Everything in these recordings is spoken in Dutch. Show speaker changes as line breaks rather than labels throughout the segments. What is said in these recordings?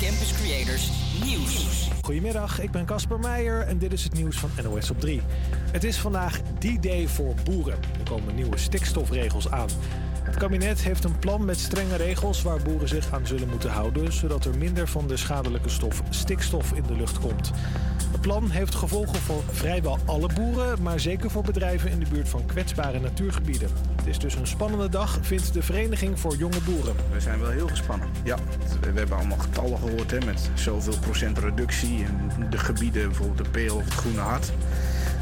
Campus Creators Nieuws.
Goedemiddag, ik ben Casper Meijer en dit is het nieuws van NOS op 3. Het is vandaag die day voor boeren. Er komen nieuwe stikstofregels aan. Het kabinet heeft een plan met strenge regels waar boeren zich aan zullen moeten houden, zodat er minder van de schadelijke stof stikstof in de lucht komt. Het plan heeft gevolgen voor vrijwel alle boeren, maar zeker voor bedrijven in de buurt van kwetsbare natuurgebieden. Het is dus een spannende dag, vindt de Vereniging voor Jonge Boeren.
We zijn wel heel gespannen. Ja, we hebben allemaal getallen gehoord hè, met zoveel procent reductie. En de gebieden, bijvoorbeeld de Peel of het Groene Hart.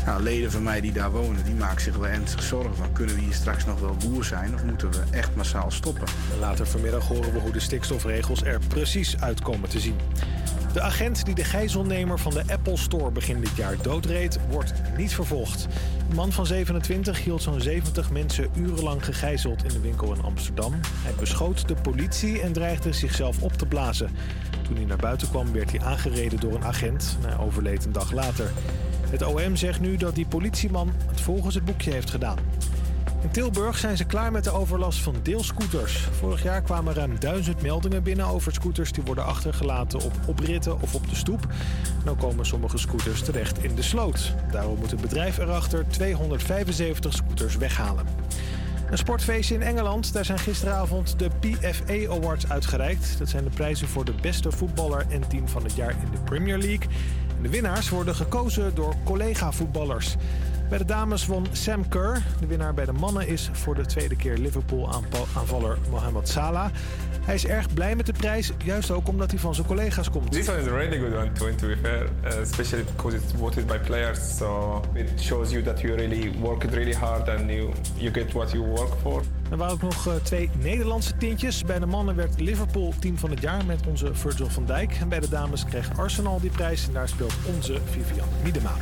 Nou, leden van mij die daar wonen, die maken zich wel ernstig zorgen van... kunnen we hier straks nog wel boer zijn of moeten we echt massaal stoppen?
En later vanmiddag horen we hoe de stikstofregels er precies uitkomen te zien. De agent die de gijzelnemer van de Apple Store begin dit jaar doodreed, wordt niet vervolgd. De man van 27 hield zo'n 70 mensen urenlang gegijzeld in de winkel in Amsterdam. Hij beschoot de politie en dreigde zichzelf op te blazen. Toen hij naar buiten kwam werd hij aangereden door een agent. Hij overleed een dag later. Het OM zegt nu dat die politieman het volgens het boekje heeft gedaan. In Tilburg zijn ze klaar met de overlast van deelscooters. Vorig jaar kwamen ruim duizend meldingen binnen over scooters die worden achtergelaten op opritten of op de stoep. Nu komen sommige scooters terecht in de sloot. Daarom moet het bedrijf erachter 275 scooters weghalen. Een sportfeestje in Engeland. Daar zijn gisteravond de PFA Awards uitgereikt. Dat zijn de prijzen voor de beste voetballer en team van het jaar in de Premier League. De winnaars worden gekozen door collega-voetballers. Bij de dames won Sam Kerr. De winnaar bij de mannen is voor de tweede keer Liverpool-aanvaller Mohamed Salah. Hij is erg blij met de prijs, juist ook omdat hij van zijn collega's komt.
This one is a really good one to win, to be fair, uh, especially because it's voted by players. So it shows you that you really worked really hard and you, you get what you work for.
Er waren ook nog uh, twee Nederlandse tintjes. Bij de mannen werd Liverpool team van het jaar met onze Virgil van Dijk. En bij de dames kreeg Arsenal die prijs en daar speelt onze Vivian Miedema.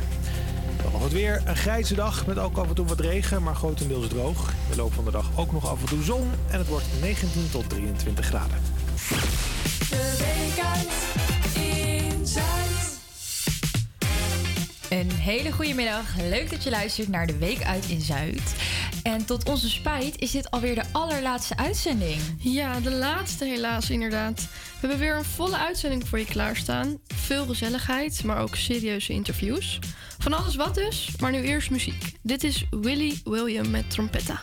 Nog het weer. Een grijze dag met ook af en toe wat regen, maar grotendeels droog. In de loop van de dag ook nog af en toe zon. En het wordt 19 tot 23 graden.
De week uit in Zuid.
Een hele goede middag. Leuk dat je luistert naar de Week uit in Zuid. En tot onze spijt is dit alweer de allerlaatste uitzending.
Ja, de laatste helaas inderdaad. We hebben weer een volle uitzending voor je klaarstaan. Veel gezelligheid, maar ook serieuze interviews. Van alles wat dus, maar nu eerst muziek. Dit is Willy William met trompetta.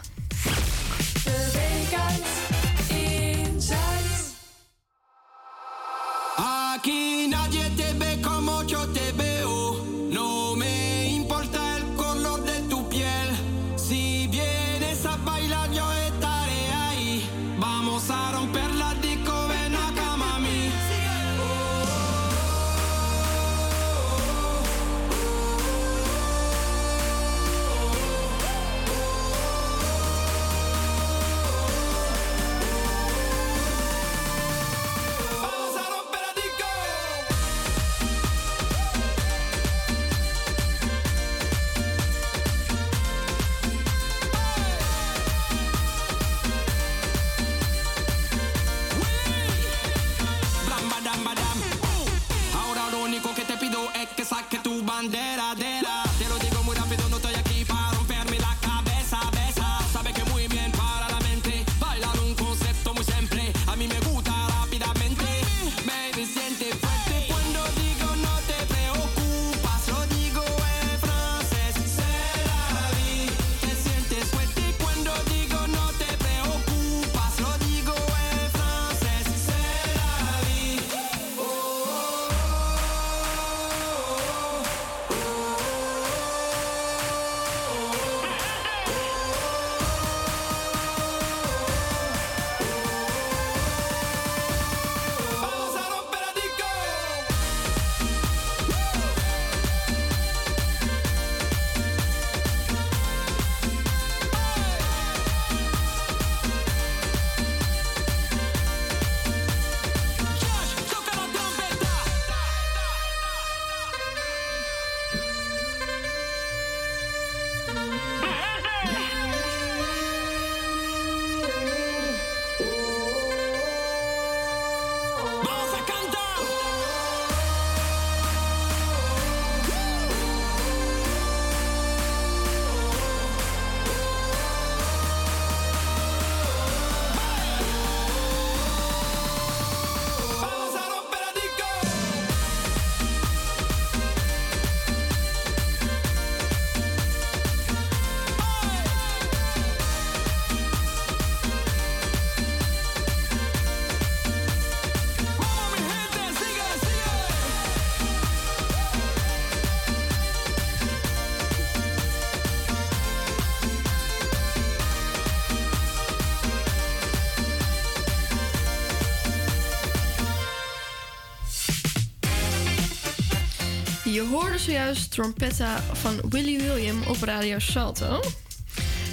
Zojuist Trompetta van Willy William op Radio Salto.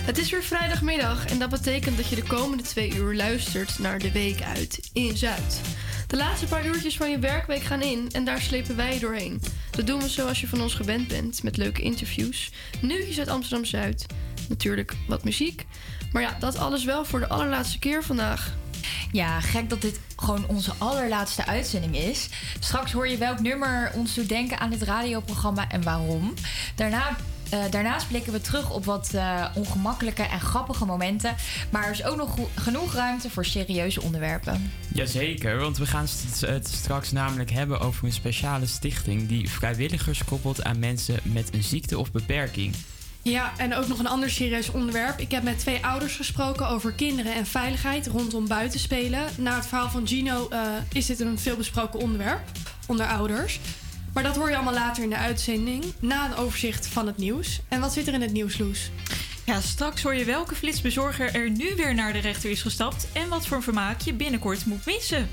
Het is weer vrijdagmiddag en dat betekent dat je de komende twee uur luistert naar de week uit in Zuid. De laatste paar uurtjes van je werkweek gaan in en daar slepen wij je doorheen. Dat doen we zoals je van ons gewend bent, met leuke interviews, nieuwtjes uit Amsterdam Zuid, natuurlijk wat muziek. Maar ja, dat alles wel voor de allerlaatste keer vandaag.
Ja, gek dat dit gewoon onze allerlaatste uitzending is. Straks hoor je welk nummer ons doet denken aan dit radioprogramma en waarom. Daarna. eh, daarnaast blikken we terug op wat eh, ongemakkelijke en grappige momenten. Maar er is ook nog genoeg ruimte voor serieuze onderwerpen.
Jazeker, want we gaan het straks namelijk hebben over een speciale stichting die vrijwilligers koppelt aan mensen met een ziekte of beperking.
Ja, en ook nog een ander serieus onderwerp. Ik heb met twee ouders gesproken over kinderen en veiligheid rondom buitenspelen. Na het verhaal van Gino eh, is dit een veelbesproken onderwerp onder ouders. Maar dat hoor je allemaal later in de uitzending, na een overzicht van het nieuws. En wat zit er in het nieuws, Loes?
Ja, straks hoor je welke flitsbezorger er nu weer naar de rechter is gestapt en wat voor vermaak je binnenkort moet missen.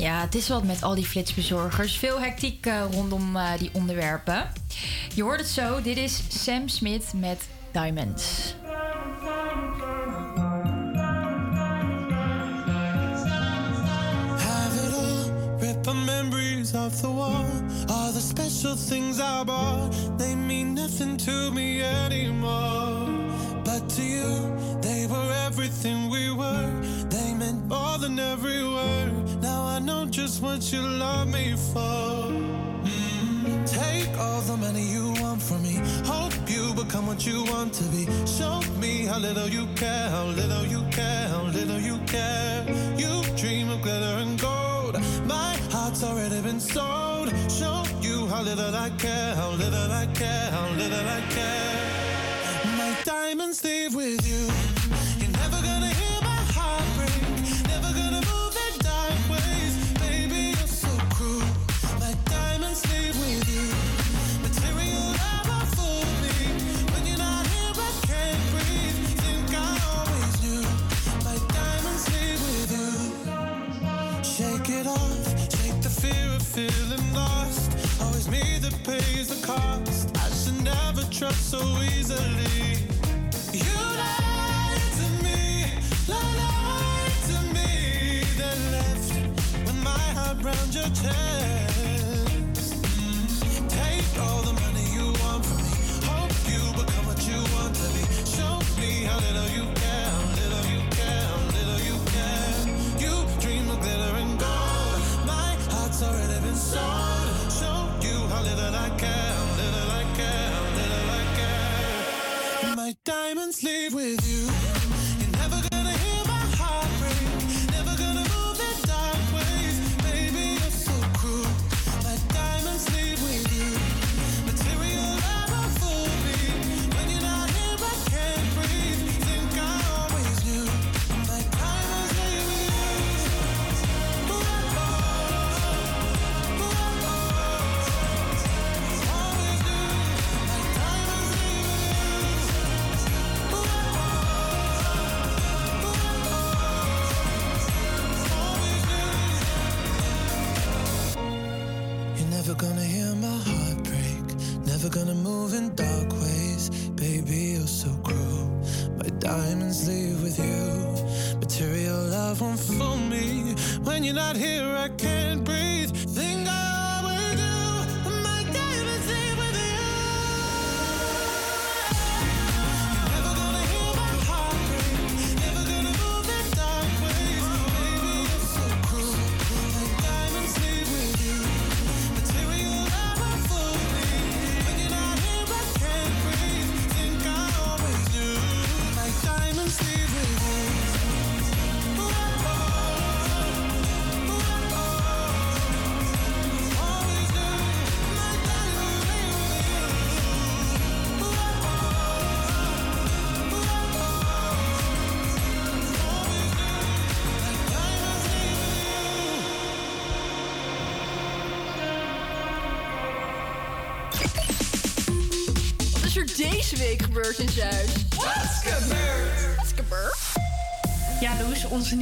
Ja, het is wat met al die flitsbezorgers. Veel hectiek eh, rondom eh, die onderwerpen. Je hoort het zo. Dit is Sam Smith met Diamonds.
The. All. But to you, they were everything we were. They meant more than every word. Now I know just what you love me for. Mm. Take all the money you want from me. Hope you become what you want to be. Show me how little you care, how little you care, how little you care. You dream of glitter and gold. My heart's already been sold. Show you how little I care, how little I care, cost. I should never trust so easily. You lied to me, lied to me, then left with my heart round your chest.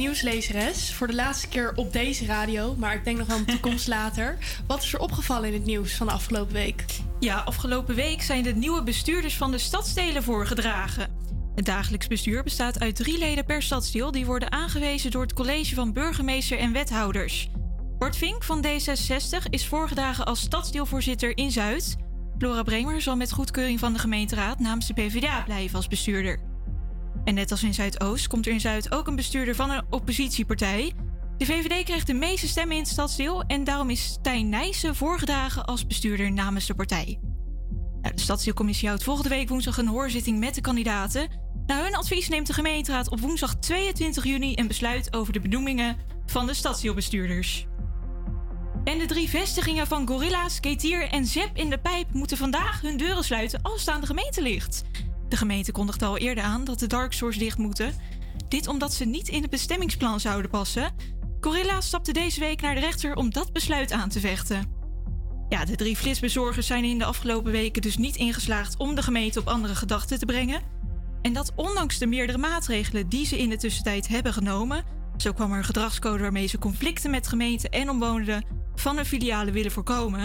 Nieuwslezeres. Voor de laatste keer op deze radio, maar ik denk nog wel een toekomst later. Wat is er opgevallen in het nieuws van de afgelopen week?
Ja, afgelopen week zijn de nieuwe bestuurders van de stadsdelen voorgedragen. Het dagelijks bestuur bestaat uit drie leden per stadsdeel die worden aangewezen door het college van burgemeester en wethouders. Bart Vink van D66 is voorgedragen als stadsdeelvoorzitter in Zuid. Laura Bremer zal met goedkeuring van de gemeenteraad namens de PvdA blijven als bestuurder. En net als in Zuidoost komt er in Zuid ook een bestuurder van een oppositiepartij. De VVD kreeg de meeste stemmen in het stadsdeel en daarom is Stijn Nijssen voorgedragen als bestuurder namens de partij. Nou, de stadsdeelcommissie houdt volgende week woensdag een hoorzitting met de kandidaten. Na hun advies neemt de gemeenteraad op woensdag 22 juni een besluit over de benoemingen van de stadsdeelbestuurders. En de drie vestigingen van Gorilla's, Ketier en Zep in de Pijp moeten vandaag hun deuren sluiten als het aan de gemeente ligt. De gemeente kondigde al eerder aan dat de dark stores dicht moeten. Dit omdat ze niet in het bestemmingsplan zouden passen. Gorilla stapte deze week naar de rechter om dat besluit aan te vechten. Ja, de drie flitsbezorgers zijn in de afgelopen weken dus niet ingeslaagd om de gemeente op andere gedachten te brengen. En dat ondanks de meerdere maatregelen die ze in de tussentijd hebben genomen. Zo kwam er een gedragscode waarmee ze conflicten met gemeenten en omwonenden van hun filialen willen voorkomen.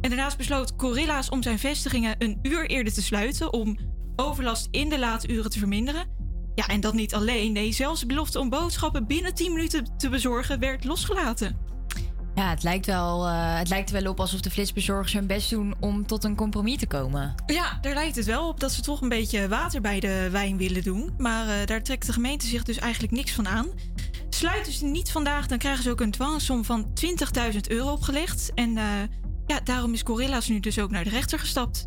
En daarnaast besloot Gorilla's om zijn vestigingen een uur eerder te sluiten om overlast in de late uren te verminderen. Ja, en dat niet alleen. Nee, zelfs de belofte om boodschappen binnen 10 minuten te bezorgen werd losgelaten.
Ja, het lijkt, wel, eh, het lijkt er wel op alsof de flitsbezorgers hun best doen om tot een compromis te komen.
Ja, daar lijkt het wel op dat ze toch een beetje water bij de wijn willen doen. Maar eh, daar trekt de gemeente zich dus eigenlijk niks van aan. Sluiten ze niet vandaag, dan krijgen ze ook een dwangsom van 20.000 euro opgelegd. En eh, ja, daarom is Gorilla's nu dus ook naar de rechter gestapt.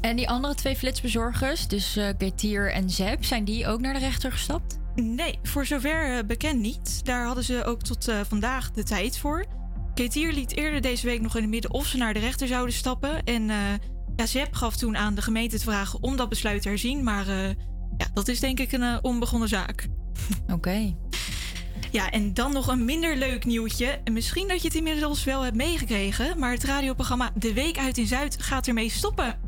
En die andere twee flitsbezorgers, dus uh, en Zep, zijn die ook naar de rechter gestapt?
Nee, voor zover eh, bekend niet. Daar hadden ze ook tot eh, vandaag de tijd voor. Ketier liet eerder deze week nog in het midden of ze naar de rechter zouden stappen. En ja, Zep gaf toen aan de gemeente te vragen om dat besluit te herzien. Maar ja, dat is denk ik een onbegonnen zaak.
Oké.
Ja, en dan nog een minder leuk nieuwtje. En misschien dat je het inmiddels wel hebt meegekregen, maar het radioprogramma De Week uit in Zuid gaat ermee stoppen.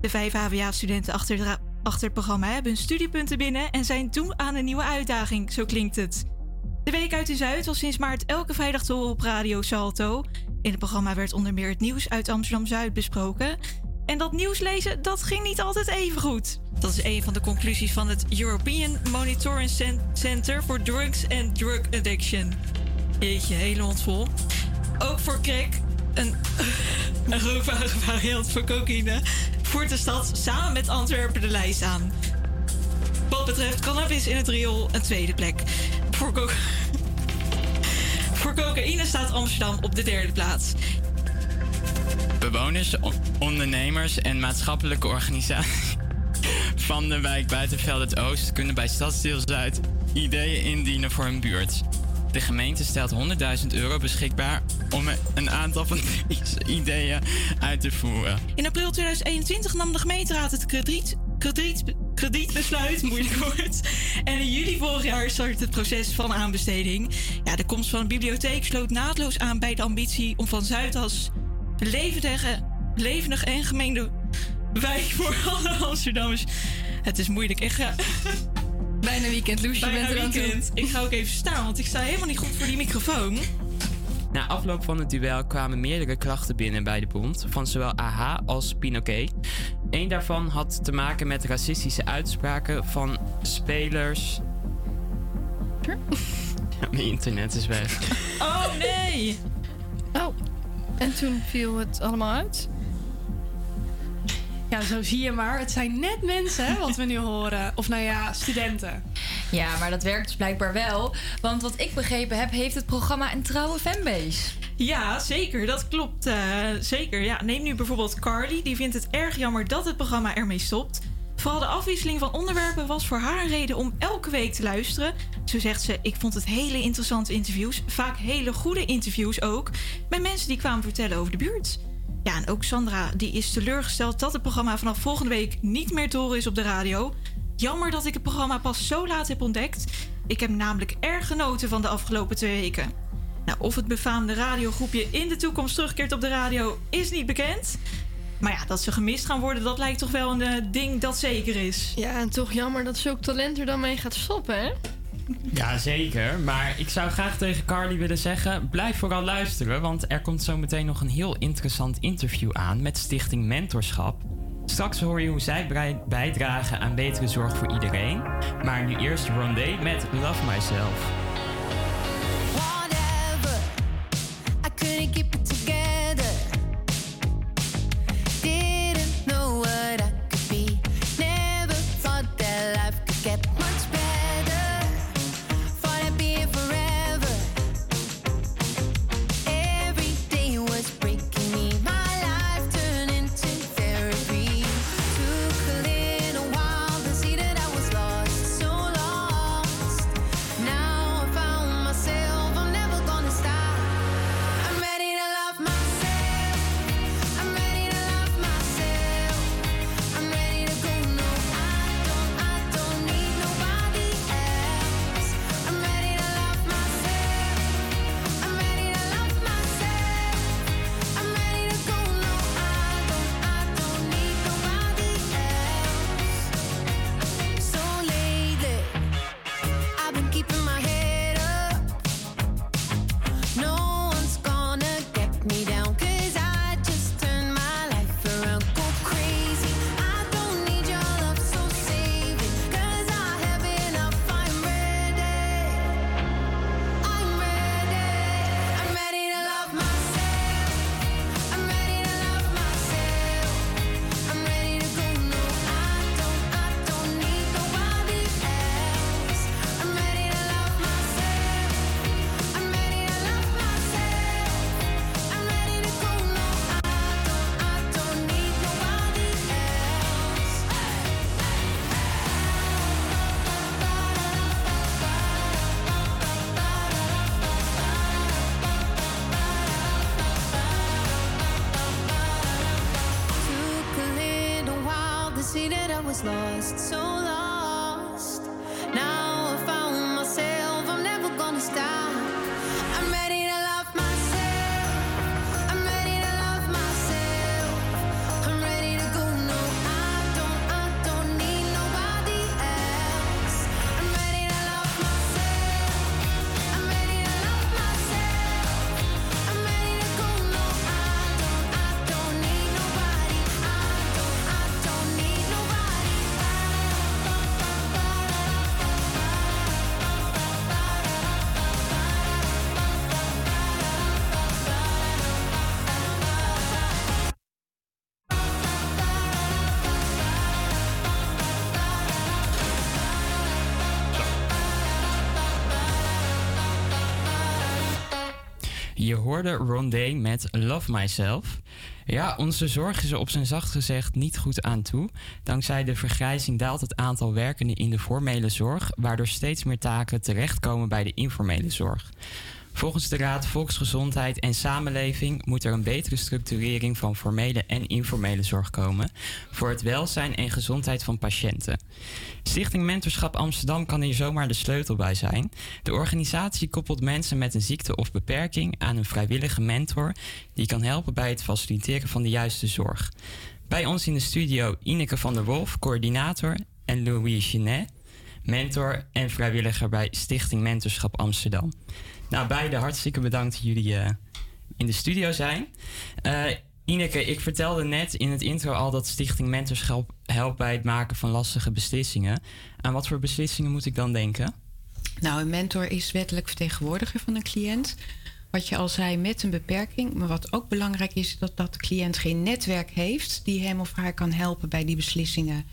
De vijf HVA-studenten achter, achter het programma hebben hun studiepunten binnen en zijn toe aan een nieuwe uitdaging, zo klinkt het. De Week uit in Zuid was sinds maart elke vrijdag te horen op Radio Salto. In het programma werd onder meer het nieuws uit Amsterdam-Zuid besproken. En dat nieuws lezen, dat ging niet altijd even goed. Dat is een van de conclusies van het European Monitoring Center for Drugs and Drug Addiction. Jeetje, hele mond vol. Ook voor crack, een, een rookbare variant voor cocaïne, voert de stad samen met Antwerpen de lijst aan. Wat betreft cannabis in het riool een tweede plek. Voor, voor cocaïne staat Amsterdam op de derde plaats.
Bewoners, ondernemers en maatschappelijke organisaties van de wijk Buitenveld het Oost kunnen bij Stadsdeel Zuid ideeën indienen voor hun buurt. De gemeente stelt 100.000 euro beschikbaar om een aantal van deze ideeën uit te voeren.
In april 2021 nam de gemeenteraad het krediet, krediet, kredietbesluit, moeilijk woord. En in juli vorig jaar startte het proces van aanbesteding. Ja, de komst van de bibliotheek sloot naadloos aan bij de ambitie om van Zuidas levendige, levendig en gemeende wijk voor alle Amsterdammers. Het is moeilijk. Ik ga...
Bijna weekend, Loes. Je
Bijna
bent er aan toe.
weekend. Ik ga ook even staan, want ik sta helemaal niet goed voor die microfoon.
Na afloop van het duel kwamen meerdere klachten binnen bij de bond, van zowel AH als Pinoquet. Eén daarvan had te maken met racistische uitspraken van spelers. Ja, mijn internet is weg.
Oh nee!
Oh, en toen viel het allemaal uit?
Ja, zo zie je maar. Het zijn net mensen, hè, wat we nu horen. Of nou ja, studenten.
Ja, maar dat werkt dus blijkbaar wel. Want wat ik begrepen heb, heeft het programma een trouwe fanbase.
Ja, zeker. Dat klopt. eh, zeker. Ja, neem nu bijvoorbeeld Carly. Die vindt het erg jammer dat het programma ermee stopt. Vooral de afwisseling van onderwerpen was voor haar een reden om elke week te luisteren. Zo zegt ze: Ik vond het hele interessante interviews. Vaak hele goede interviews ook. Met mensen die kwamen vertellen over de buurt. Ja, en ook Sandra die is teleurgesteld dat het programma vanaf volgende week niet meer horen is op de radio. Jammer dat ik het programma pas zo laat heb ontdekt. Ik heb namelijk erg genoten van de afgelopen twee weken. Nou, of het befaamde radiogroepje in de toekomst terugkeert op de radio is niet bekend. Maar ja, dat ze gemist gaan worden, dat lijkt toch wel een eh, ding dat zeker is.
Ja, en toch jammer dat zulk talent er dan mee gaat stoppen, hè?
Ja, zeker. Maar ik zou graag tegen Carly willen zeggen: blijf vooral luisteren, want er komt zo meteen nog een heel interessant interview aan met Stichting Mentorschap. Straks hoor je hoe zij bijdragen aan betere zorg voor iedereen. Maar nu eerst Rondé met
Love Myself.
Hoorde Rondé met Love Myself. Ja, onze zorg is er op zijn zacht gezegd niet goed aan toe. Dankzij de vergrijzing daalt het aantal werkenden in de formele zorg, waardoor steeds meer taken terechtkomen bij de informele zorg. Volgens de Raad Volksgezondheid en Samenleving moet er een betere structurering van formele en informele zorg komen voor het welzijn en gezondheid van patiënten. Stichting Mentorschap Amsterdam kan hier zomaar de sleutel bij zijn. De organisatie koppelt mensen met een ziekte of beperking aan een vrijwillige mentor die kan helpen bij het faciliteren van de juiste zorg. Bij ons in de studio Ineke van der Wolf, coördinator, en Louis Genet, mentor en vrijwilliger bij Stichting Mentorschap Amsterdam. Nou, beide hartstikke bedankt dat jullie eh, in de studio zijn. Eh, Ineke, ik vertelde net in het intro al dat Stichting Mentorschap helpt bij het maken van lastige beslissingen. Aan wat voor beslissingen moet ik dan denken?
Nou, een mentor is wettelijk vertegenwoordiger van een cliënt. Wat je al zei, met een beperking. Maar wat ook belangrijk is, dat dat de cliënt geen netwerk heeft die hem of haar kan helpen bij die beslissingen.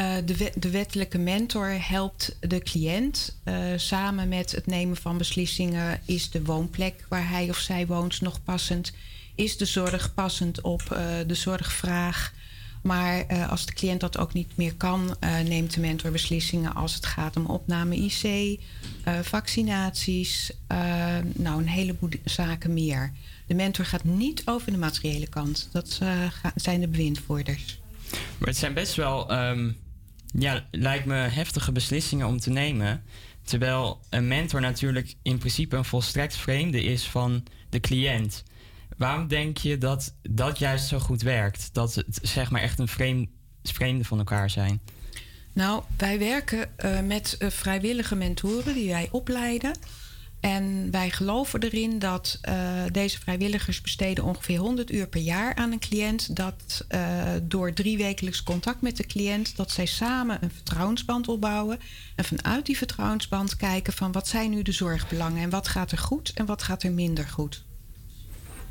Eh, de, de wettelijke mentor helpt de cliënt eh, samen met het nemen van beslissingen. Is de woonplek waar hij of zij woont nog passend? Is de zorg passend op eh, de zorgvraag? Maar als de cliënt dat ook niet meer kan, neemt de mentor beslissingen als het gaat om opname IC, vaccinaties, nou een heleboel zaken meer. De mentor gaat niet over de materiële kant. Dat zijn de bewindvoerders.
Maar het zijn best wel, ehm, ja, lijkt me heftige beslissingen om te nemen. Terwijl een mentor natuurlijk in principe een volstrekt vreemde is van de cliënt. Waarom denk je dat dat juist zo goed werkt? Dat het zeg maar echt een vreemd, vreemde van elkaar zijn?
Nou, wij werken eh, met eh, vrijwillige mentoren die wij opleiden. En wij geloven erin dat eh, deze vrijwilligers besteden ongeveer 100 uur per jaar aan een cliënt. Dat eh, door drie wekelijks contact met de cliënt, dat zij samen een vertrouwensband opbouwen. En vanuit die vertrouwensband kijken van wat zijn nu de zorgbelangen en wat gaat er goed en wat gaat er minder goed.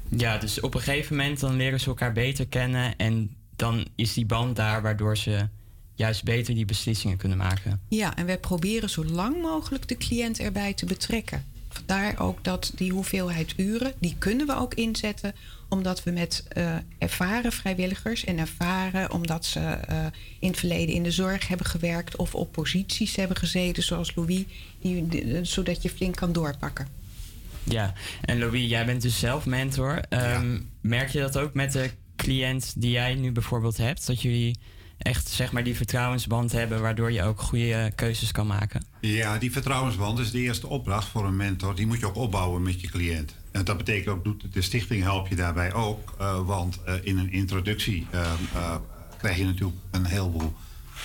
Ja, dus op een gegeven moment dan leren ze elkaar beter kennen en dan is die band daar waardoor ze juist beter die beslissingen kunnen maken.
Ja, en wij proberen zo lang mogelijk de cliënt erbij te betrekken. Vandaar ook dat die hoeveelheid uren, die kunnen we ook inzetten. Omdat we met eh, ervaren vrijwilligers en ervaren omdat ze eh, in het verleden in de zorg hebben gewerkt of op posities hebben gezeten, zoals Louis, die, die- zodat je flink kan doorpakken.
Ja, en Louis, jij bent dus zelf mentor. Ehm, Merk je dat ook met de cliënt die jij nu bijvoorbeeld hebt? Dat jullie echt zeg maar die vertrouwensband hebben waardoor je ook goede keuzes kan maken?
Ja, die vertrouwensband is de eerste opdracht voor een mentor. Die moet je ook opbouwen met je cliënt. En dat betekent ook, doet de stichting help je daarbij ook. eh, want eh, in een introductie eh, eh, krijg je natuurlijk een heleboel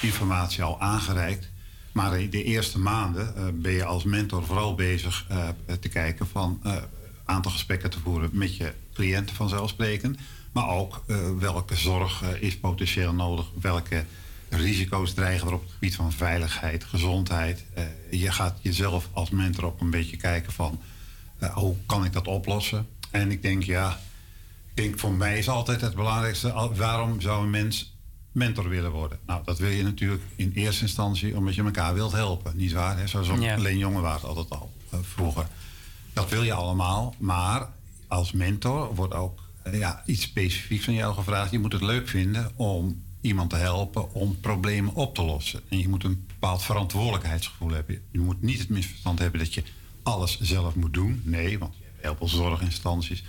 informatie al aangereikt. Maar de eerste maanden eh, ben je als mentor vooral bezig eh, te kijken van een aantal gesprekken te voeren met je cliënten vanzelfsprekend. Maar ook eh, welke zorg eh, is potentieel nodig, welke risico's dreigen er op het gebied van veiligheid, gezondheid. Eh, je gaat jezelf als mentor ook een beetje kijken van hoe kan ik dat oplossen? En ik denk ja, ik denk voor mij is altijd het belangrijkste, waarom zou een mens mentor willen worden? Nou, dat wil je natuurlijk in eerste instantie omdat je elkaar wilt helpen, niet waar? Hè? Zoals
Ja.
alleen jongen waren altijd al vroeger. Dat wil je allemaal, maar als mentor wordt ook ja, iets specifieks van jou gevraagd. Je moet het leuk vinden om iemand te helpen om problemen op te lossen. En je moet een bepaald verantwoordelijkheidsgevoel hebben. Je moet niet het misverstand hebben dat je alles zelf moet doen. Nee, want je hebt heel veel zorginstanties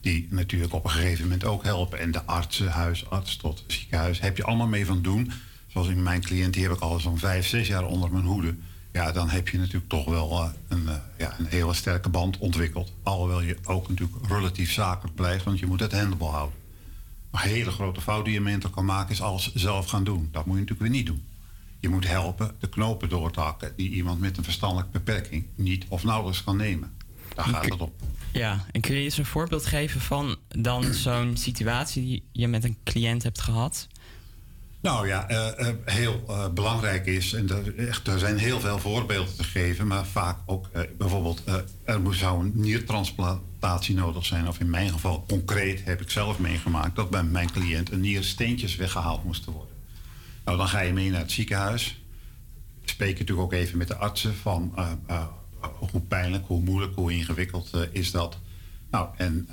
die natuurlijk op een gegeven moment ook helpen. En de artsen, huisarts tot ziekenhuis, heb je allemaal mee van doen. Zoals in mijn cliënt, die heb ik al zo'n vijf, zes jaar onder mijn hoede. Ja, dan heb je natuurlijk toch wel eh, een, eh, ja, een hele sterke band ontwikkeld. Alhoewel je ook natuurlijk relatief zakelijk blijft, want je moet het handel houden. Een hele grote fout die je mentor kan maken is alles zelf gaan doen. Dat moet je natuurlijk weer niet doen. Je moet helpen de knopen door te hakken die iemand met een verstandelijke beperking niet of nauwelijks kan nemen. Daar gaat het op.
Ja, en kun je eens een voorbeeld geven van dan zo'n situatie die je met een cliënt hebt gehad?
Nou ja, eh, eh, heel eh, belangrijk is, en er, echt, er zijn heel veel voorbeelden te geven, maar vaak ook bijvoorbeeld, er zou een niertransplantatie nodig zijn. Of in mijn geval, concreet heb ik zelf meegemaakt dat bij mijn cliënt een niersteentjes weggehaald moesten worden. Nou, dan ga je mee naar het ziekenhuis. Ik spreek natuurlijk ook even met de artsen van hoe pijnlijk, hoe moeilijk, hoe ingewikkeld is dat. Nou, en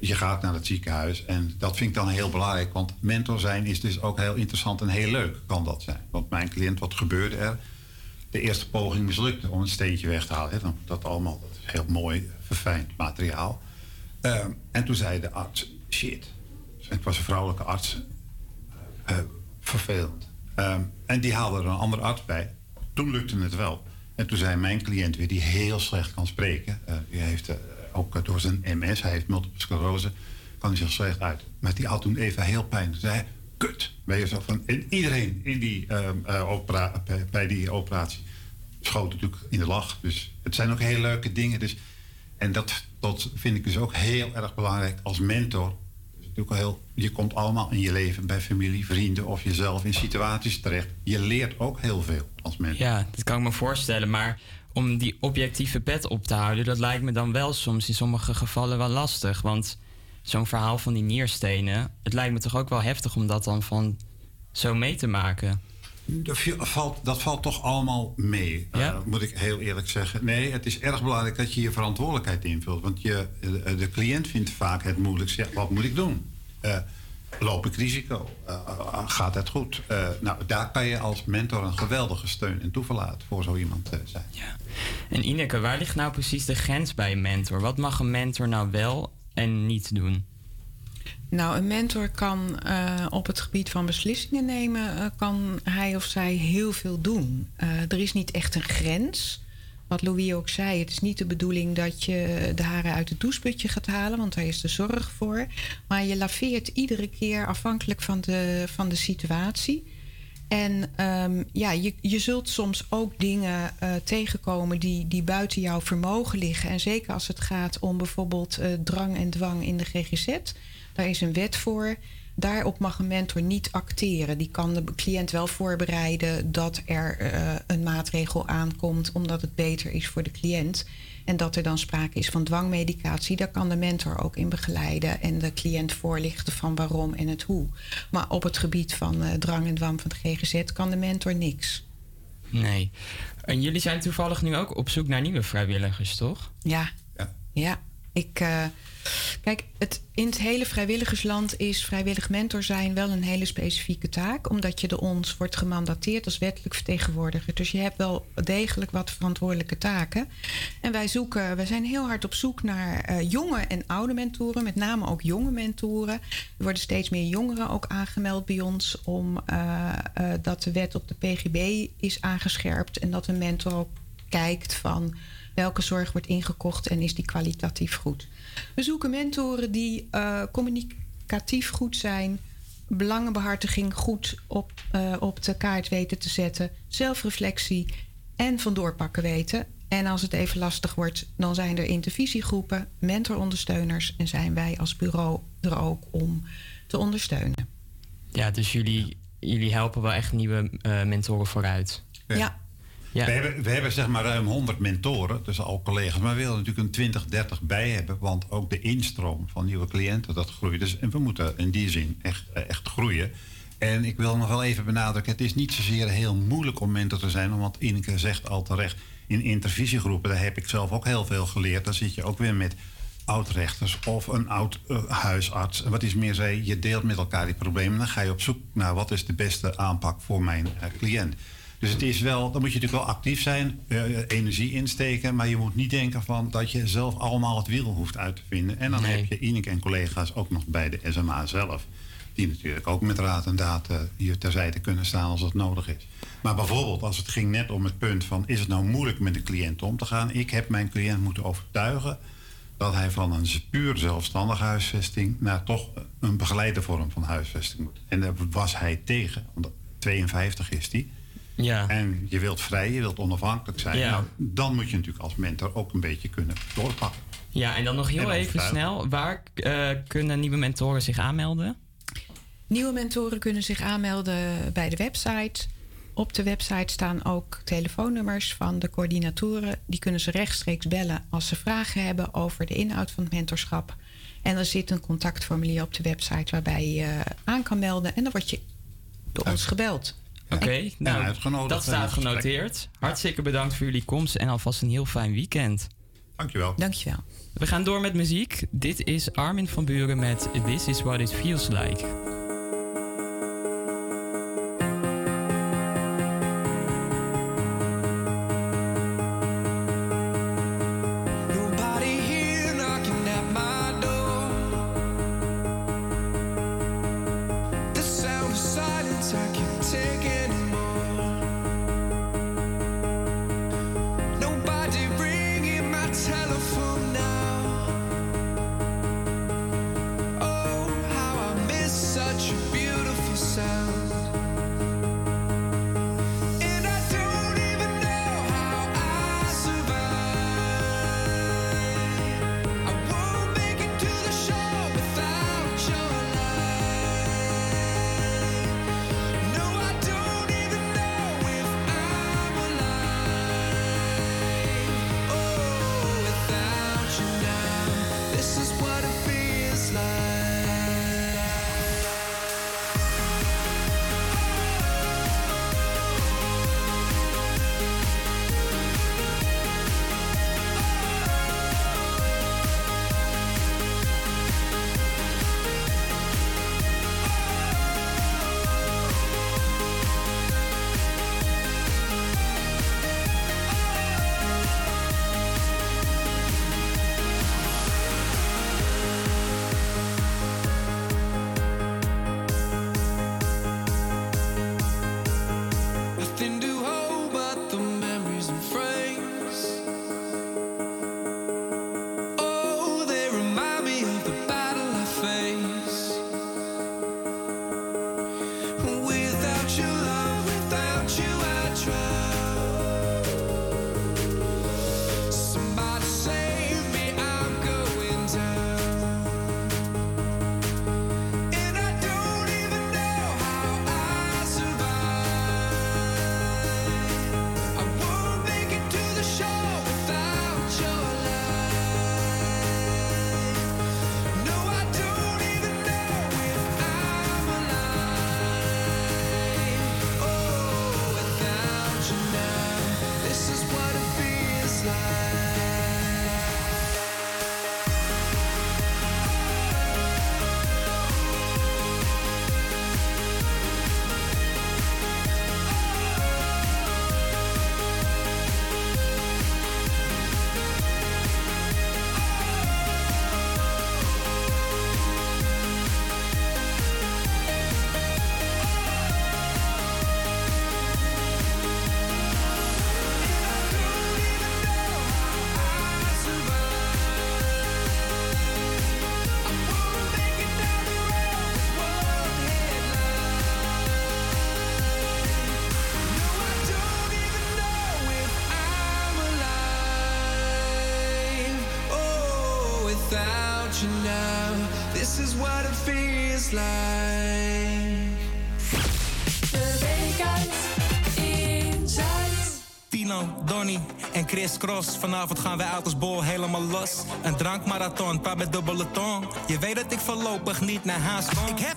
je gaat naar het ziekenhuis en dat vind ik dan heel belangrijk. Want mentor zijn is dus ook heel interessant en heel leuk, kan dat zijn. Want mijn cliënt, wat gebeurde er? De eerste poging mislukte om een steentje weg te halen. Hè. Dan, dat allemaal, is heel mooi, verfijnd materiaal. Eh, en toen zei de arts, shit. Het was een vrouwelijke arts. Eh, vervelend. Ehm, en die haalde er een andere arts bij. Toen lukte het wel. En toen zei mijn cliënt weer, die heel slecht kan spreken. eh, die heeft eh, ook eh, door zijn MS, hij heeft multiple sclerose, kan hij zich slecht uit. Maar die had toen even heel pijn. Toen zei hij, kut. Ben je zo van, en iedereen in die, opera- bij- bij die operatie schoot natuurlijk in de lach. Dus het zijn ook heel leuke dingen. Dus, en dat, dat vind ik dus ook heel erg belangrijk als mentor. Heel, je komt allemaal in je leven bij familie, vrienden of jezelf in situaties terecht. Je leert ook heel veel als mentor.
Ja, dat kan ik me voorstellen. Maar om die objectieve pet op te houden, dat lijkt me dan wel soms in sommige gevallen wel lastig. Want zo'n verhaal van die nierstenen, het lijkt me toch ook wel heftig om dat dan van zo mee te maken.
Dat valt, dat valt toch allemaal mee, eh, moet ik heel eerlijk zeggen. Nee, het is erg belangrijk dat je je verantwoordelijkheid invult. Want je, eh, de cliënt vindt vaak het moeilijkst. Ja, wat moet ik doen? Eh, loop ik risico? Eh, eh, gaat het goed? Eh, nou, daar kan je als mentor een geweldige steun en toeverlaat voor zo iemand zijn.
En Ineke, waar ligt nou precies de grens bij een mentor? Wat mag een mentor nou wel en niet doen?
Nou, een mentor kan eh, op het gebied van beslissingen nemen, eh, kan hij of zij heel veel doen. Eh, er is niet echt een grens. Wat Louis ook zei, het is niet de bedoeling dat je de haren uit het doucheputje gaat halen, want daar is de zorg voor. Maar je laveert iedere keer afhankelijk van de, van de situatie. En ehm, ja, je, je zult soms ook dingen eh, tegenkomen die, die buiten jouw vermogen liggen. En zeker als het gaat om bijvoorbeeld eh, drang en dwang in de GGZ. Daar is een wet voor. Daarop mag een mentor niet acteren. Die kan de cliënt wel voorbereiden dat er eh, een maatregel aankomt omdat het beter is voor de cliënt. En dat er dan sprake is van dwangmedicatie. Daar kan de mentor ook in begeleiden en de cliënt voorlichten van waarom en het hoe. Maar op het gebied van eh, drang en dwang van de GGZ kan de mentor niks.
Nee. En jullie zijn toevallig nu ook op zoek naar nieuwe vrijwilligers, toch?
Ja. Ja. Ik, eh, kijk, het, in het hele vrijwilligersland is vrijwillig mentor zijn wel een hele specifieke taak. Omdat je door ons wordt gemandateerd als wettelijk vertegenwoordiger. Dus je hebt wel degelijk wat verantwoordelijke taken. En wij zoeken, wij zijn heel hard op zoek naar eh, jonge en oude mentoren. Met name ook jonge mentoren. Er worden steeds meer jongeren ook aangemeld bij ons. Om eh, eh, de wet op de PGB is aangescherpt. En dat een mentor ook kijkt van welke zorg wordt ingekocht en is die kwalitatief goed. We zoeken mentoren die eh, communicatief goed zijn, belangenbehartiging goed op, eh, op de kaart weten te zetten, zelfreflectie en van doorpakken weten. En als het even lastig wordt, dan zijn er intervisiegroepen, mentorondersteuners en zijn wij als bureau er ook om te ondersteunen.
Ja, dus jullie, jullie helpen wel echt nieuwe eh, mentoren vooruit.
Ja.
Ja.
We, hebben, we hebben zeg maar ruim 100 mentoren, dus al collega's. Maar we willen natuurlijk een 20, 30 bij hebben. Want ook de instroom van nieuwe cliënten, dat groeit. Dus, en we moeten in die zin echt, eh, echt groeien. En ik wil nog wel even benadrukken, het is niet zozeer heel moeilijk om mentor te zijn. Want Ineke zegt al terecht, in intervisiegroepen, daar heb ik zelf ook heel veel geleerd. Dan zit je ook weer met oud-rechters of een oud eh. En wat is meer zei, je deelt met elkaar die problemen. Dan ga je op zoek naar wat is de beste aanpak voor mijn eh, cliënt. Dus het is wel, dan moet je natuurlijk wel actief zijn, eh, energie insteken. Maar je moet niet denken van dat je zelf allemaal het wiel hoeft uit te vinden. En dan
Nee.
heb je Ineke en collega's ook nog bij de SMA zelf. Die natuurlijk ook met raad en daad eh, hier terzijde kunnen staan als dat nodig is. Maar bijvoorbeeld als het ging net om het punt van... is het nou moeilijk met een cliënt om te gaan? Ik heb mijn cliënt moeten overtuigen... dat hij van een puur zelfstandige huisvesting... naar toch een begeleide vorm van huisvesting moet. En daar was hij tegen. Omdat 52 is die.
Ja.
En je wilt vrij, je wilt onafhankelijk zijn.
Ja.
Nou, dan moet je natuurlijk als mentor ook een beetje kunnen doorpakken.
Ja, en dan nog heel
En
even snel. Waar eh, kunnen nieuwe mentoren zich aanmelden?
Nieuwe mentoren kunnen zich aanmelden bij de website. Op de website staan ook telefoonnummers van de coördinatoren. Die kunnen ze rechtstreeks bellen als ze vragen hebben over de inhoud van het mentorschap. En er zit een contactformulier op de website waarbij je je aan kan melden. En dan word je door ons gebeld.
Oké, nou, dat staat genoteerd. Hartstikke bedankt voor jullie komst en alvast een heel fijn weekend.
Dankjewel.
Dankjewel.
We gaan door met muziek. Dit is Armin van Buren met This Is What It Feels Like.
Donny en Chris Cross. Vanavond gaan wij uit als bol helemaal los. Een drankmarathon, paar met dubbele tong. Je weet dat ik voorlopig niet naar huis kom.
Ik heb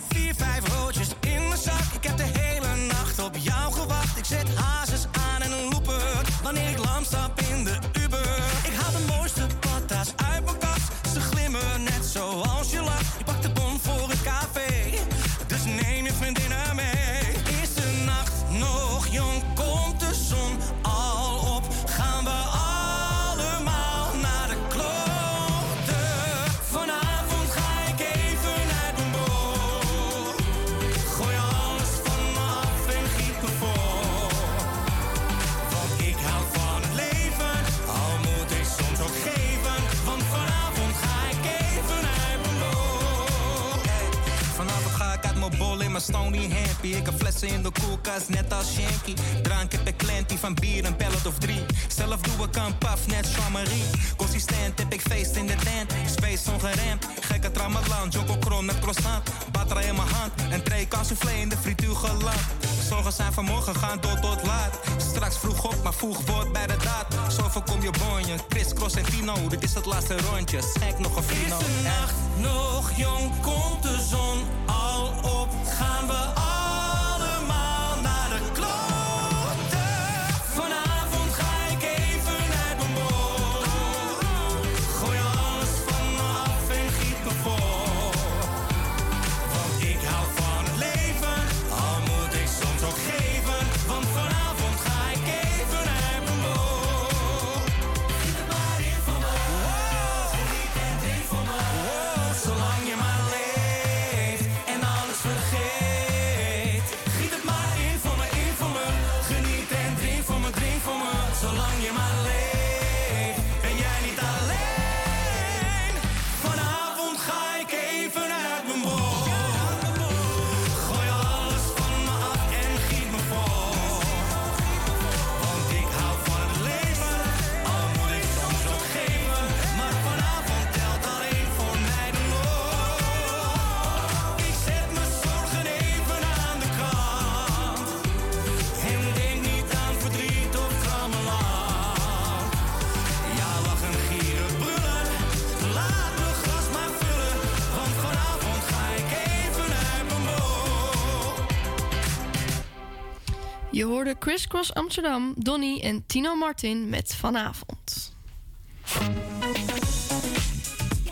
Je
hoorde Chris Cross Amsterdam, Donny en Tino Martin met Vanavond.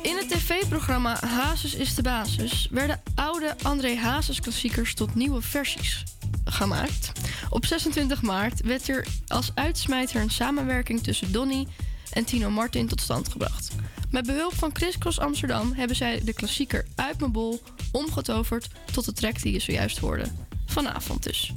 In het tv-programma Hazes is de basis werden oude André Hazes klassiekers tot nieuwe versies gemaakt. Op 26 maart werd er als uitsmijter een samenwerking tussen Donny en Tino Martin tot stand gebracht. Met behulp van Chris Cross Amsterdam hebben zij de klassieker Uit mijn bol omgetoverd tot de track die je zojuist hoorde. Vanavond dus.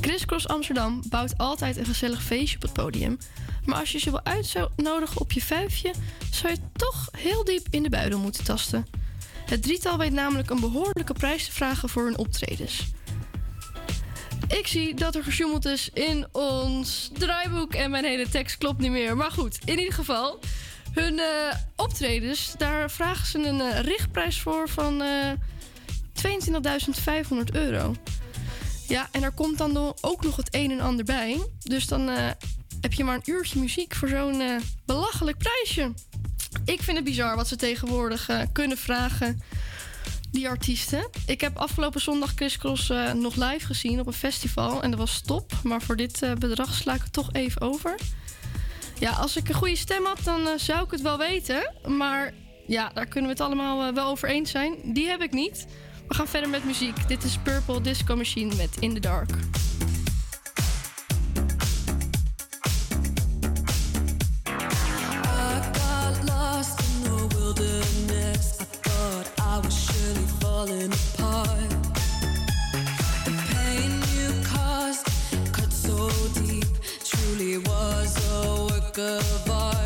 Chris Cross Amsterdam bouwt altijd een gezellig feestje op het podium. Maar als je ze wil uitnodigen op je vijfje, zou je toch heel diep in de buidel moeten tasten. Het drietal weet namelijk een behoorlijke prijs te vragen voor hun optredens. Ik zie dat er gesjoemeld is in ons draaiboek en mijn hele tekst klopt niet meer. Maar goed, in ieder geval, hun eh, optredens, daar vragen ze een eh, richtprijs voor van eh 22.500 euro. Ja, en er komt dan ook nog het een en ander bij. Dus dan eh, heb je maar een uurtje muziek voor zo'n eh, belachelijk prijsje. Ik vind het bizar wat ze tegenwoordig eh, kunnen vragen, die artiesten. Ik heb afgelopen zondag Chris Cross nog live gezien op een festival. En dat was top. Maar voor dit bedrag sla ik het toch even over. Ja, als ik een goede stem had, dan zou ik het wel weten. Maar ja, daar kunnen we het allemaal wel over eens zijn. Die heb ik niet. We gaan verder met muziek. Dit is Purple Disco Machine met In the Dark.
I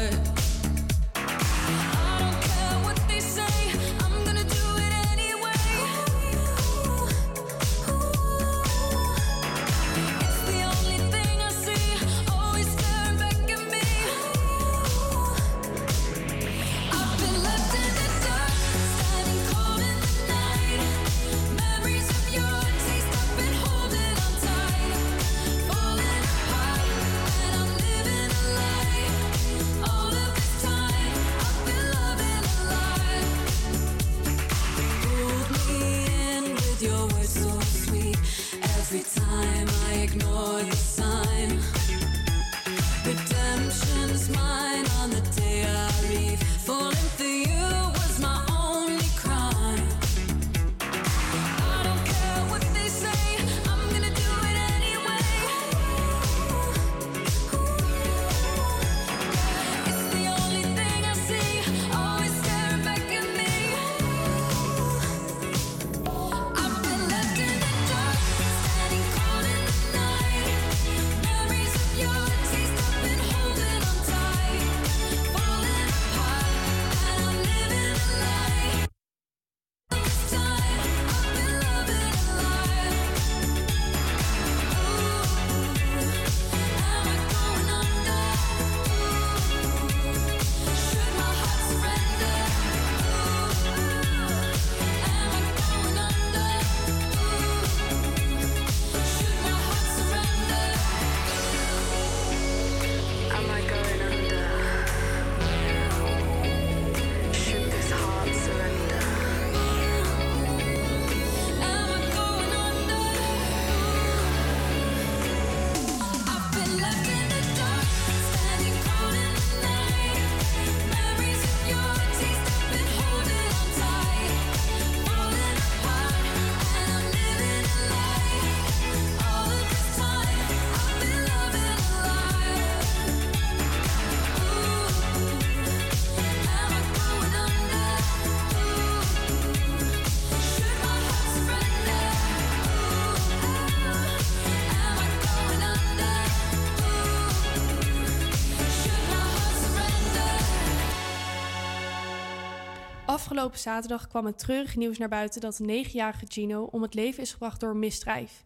Afgelopen zaterdag kwam het treurige nieuws naar buiten dat de negenjarige Gino om het leven is gebracht door een misdrijf.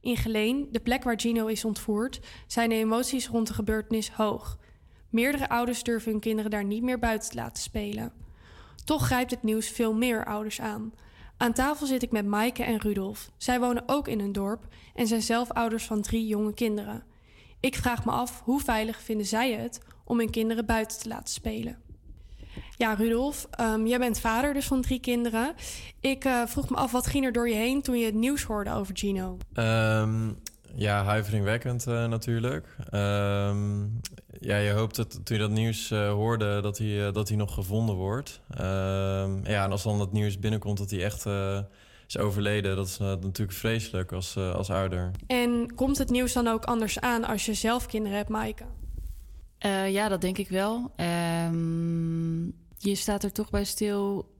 In Geleen, de plek waar Gino is ontvoerd, zijn de emoties rond de gebeurtenis hoog. Meerdere ouders durven hun kinderen daar niet meer buiten te laten spelen. Toch grijpt het nieuws veel meer ouders aan. Aan tafel zit ik met Maaike en Rudolf. Zij wonen ook in een dorp en zijn zelf ouders van drie jonge kinderen. Ik vraag me af hoe veilig vinden zij het om hun kinderen buiten te laten spelen. Ja, Rudolf, ehm, jij bent vader dus van drie kinderen. Ik eh, vroeg me af, wat ging er door je heen toen je het nieuws hoorde over Gino?
Ehm, ja, huiveringwekkend eh, natuurlijk. Ehm, ja, je hoopt dat toen je dat nieuws eh, hoorde dat hij, eh, dat hij nog gevonden wordt. Ehm, ja, en als dan dat nieuws binnenkomt dat hij echt eh, is overleden, dat is natuurlijk vreselijk als, eh, als ouder.
En komt het nieuws dan ook anders aan als je zelf kinderen hebt, Maaike?
Eh, ja, dat denk ik wel. Ehm, je staat er toch bij stil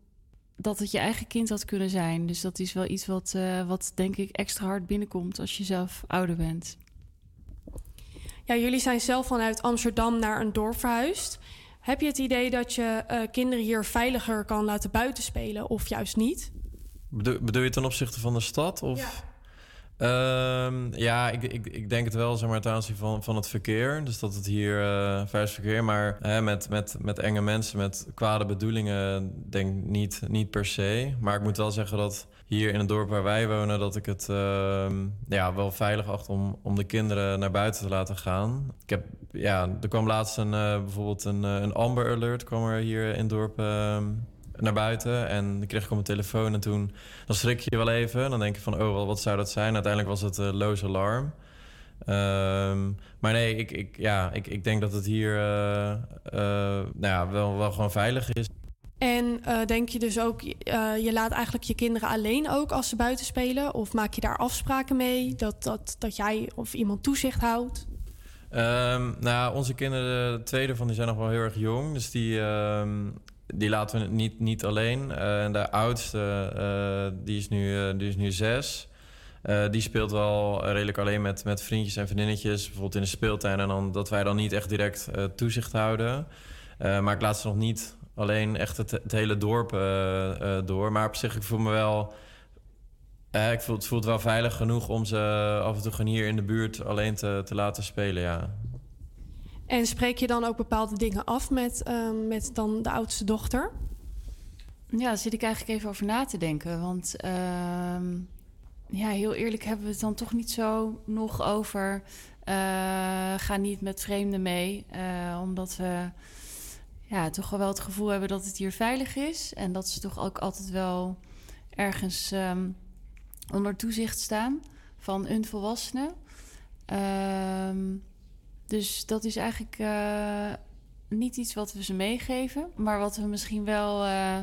dat het je eigen kind had kunnen zijn. Dus dat is wel iets wat, eh, wat denk ik extra hard binnenkomt als je zelf ouder bent.
Ja, jullie zijn zelf vanuit Amsterdam naar een dorp verhuisd. Heb je het idee dat je eh, kinderen hier veiliger kan laten buitenspelen of juist niet?
Bedoel, bedoel je ten opzichte van de stad? Of? Ja. Ja, ik, ik, ik denk het wel, zeg maar, ten aanzien van, van het verkeer. Dus dat het hier eh veilig verkeer. Maar hè, met, met, met enge mensen, met kwade bedoelingen, denk niet, niet per se. Maar ik moet wel zeggen dat hier in het dorp waar wij wonen, dat ik het ehm, ja, wel veilig acht om, om de kinderen naar buiten te laten gaan. Ik heb, ja, er kwam laatst een, eh, bijvoorbeeld een, eh, een Amber Alert kwam er hier in het dorp ehm, naar buiten. En die kreeg ik op mijn telefoon en toen dan schrik je wel even. Dan denk je van, oh, wat, zou dat zijn? Uiteindelijk was het uh, loos alarm. Ehm, maar nee, ik, ik, ja, ik, ik denk dat het hier eh, eh, nou ja, wel, wel gewoon veilig is.
En eh, denk je dus ook, eh, je laat eigenlijk je kinderen alleen ook als ze buiten spelen? Of maak je daar afspraken mee dat, dat, dat jij of iemand toezicht houdt?
Ehm, nou, onze kinderen, twee daarvan, die zijn nog wel heel erg jong. Dus die, ehm, die laten we niet, niet alleen. Eh, de oudste, eh, die, is nu, eh, die nu zes. Die speelt wel redelijk alleen met, met vriendjes en vriendinnetjes. Bijvoorbeeld in de speeltuin. En dan, dat wij dan niet echt direct toezicht houden. Maar ik laat ze nog niet alleen echt het, hele dorp door. Maar op zich, ik voel me wel... ik voel, het voelt wel veilig genoeg om ze af en toe gewoon hier in de buurt alleen te, te laten spelen, ja.
En spreek je dan ook bepaalde dingen af met, ehm, met dan de oudste dochter?
Ja, daar zit ik eigenlijk even over na te denken. Want ehm, ja, heel eerlijk hebben we het dan toch niet zo nog over. eh, ga niet met vreemden mee. eh, omdat we ja, toch wel het gevoel hebben dat het hier veilig is. En dat ze toch ook altijd wel ergens ehm, onder toezicht staan van een volwassene. Ehm, dus dat is eigenlijk eh, niet iets wat we ze meegeven, maar wat we misschien wel eh,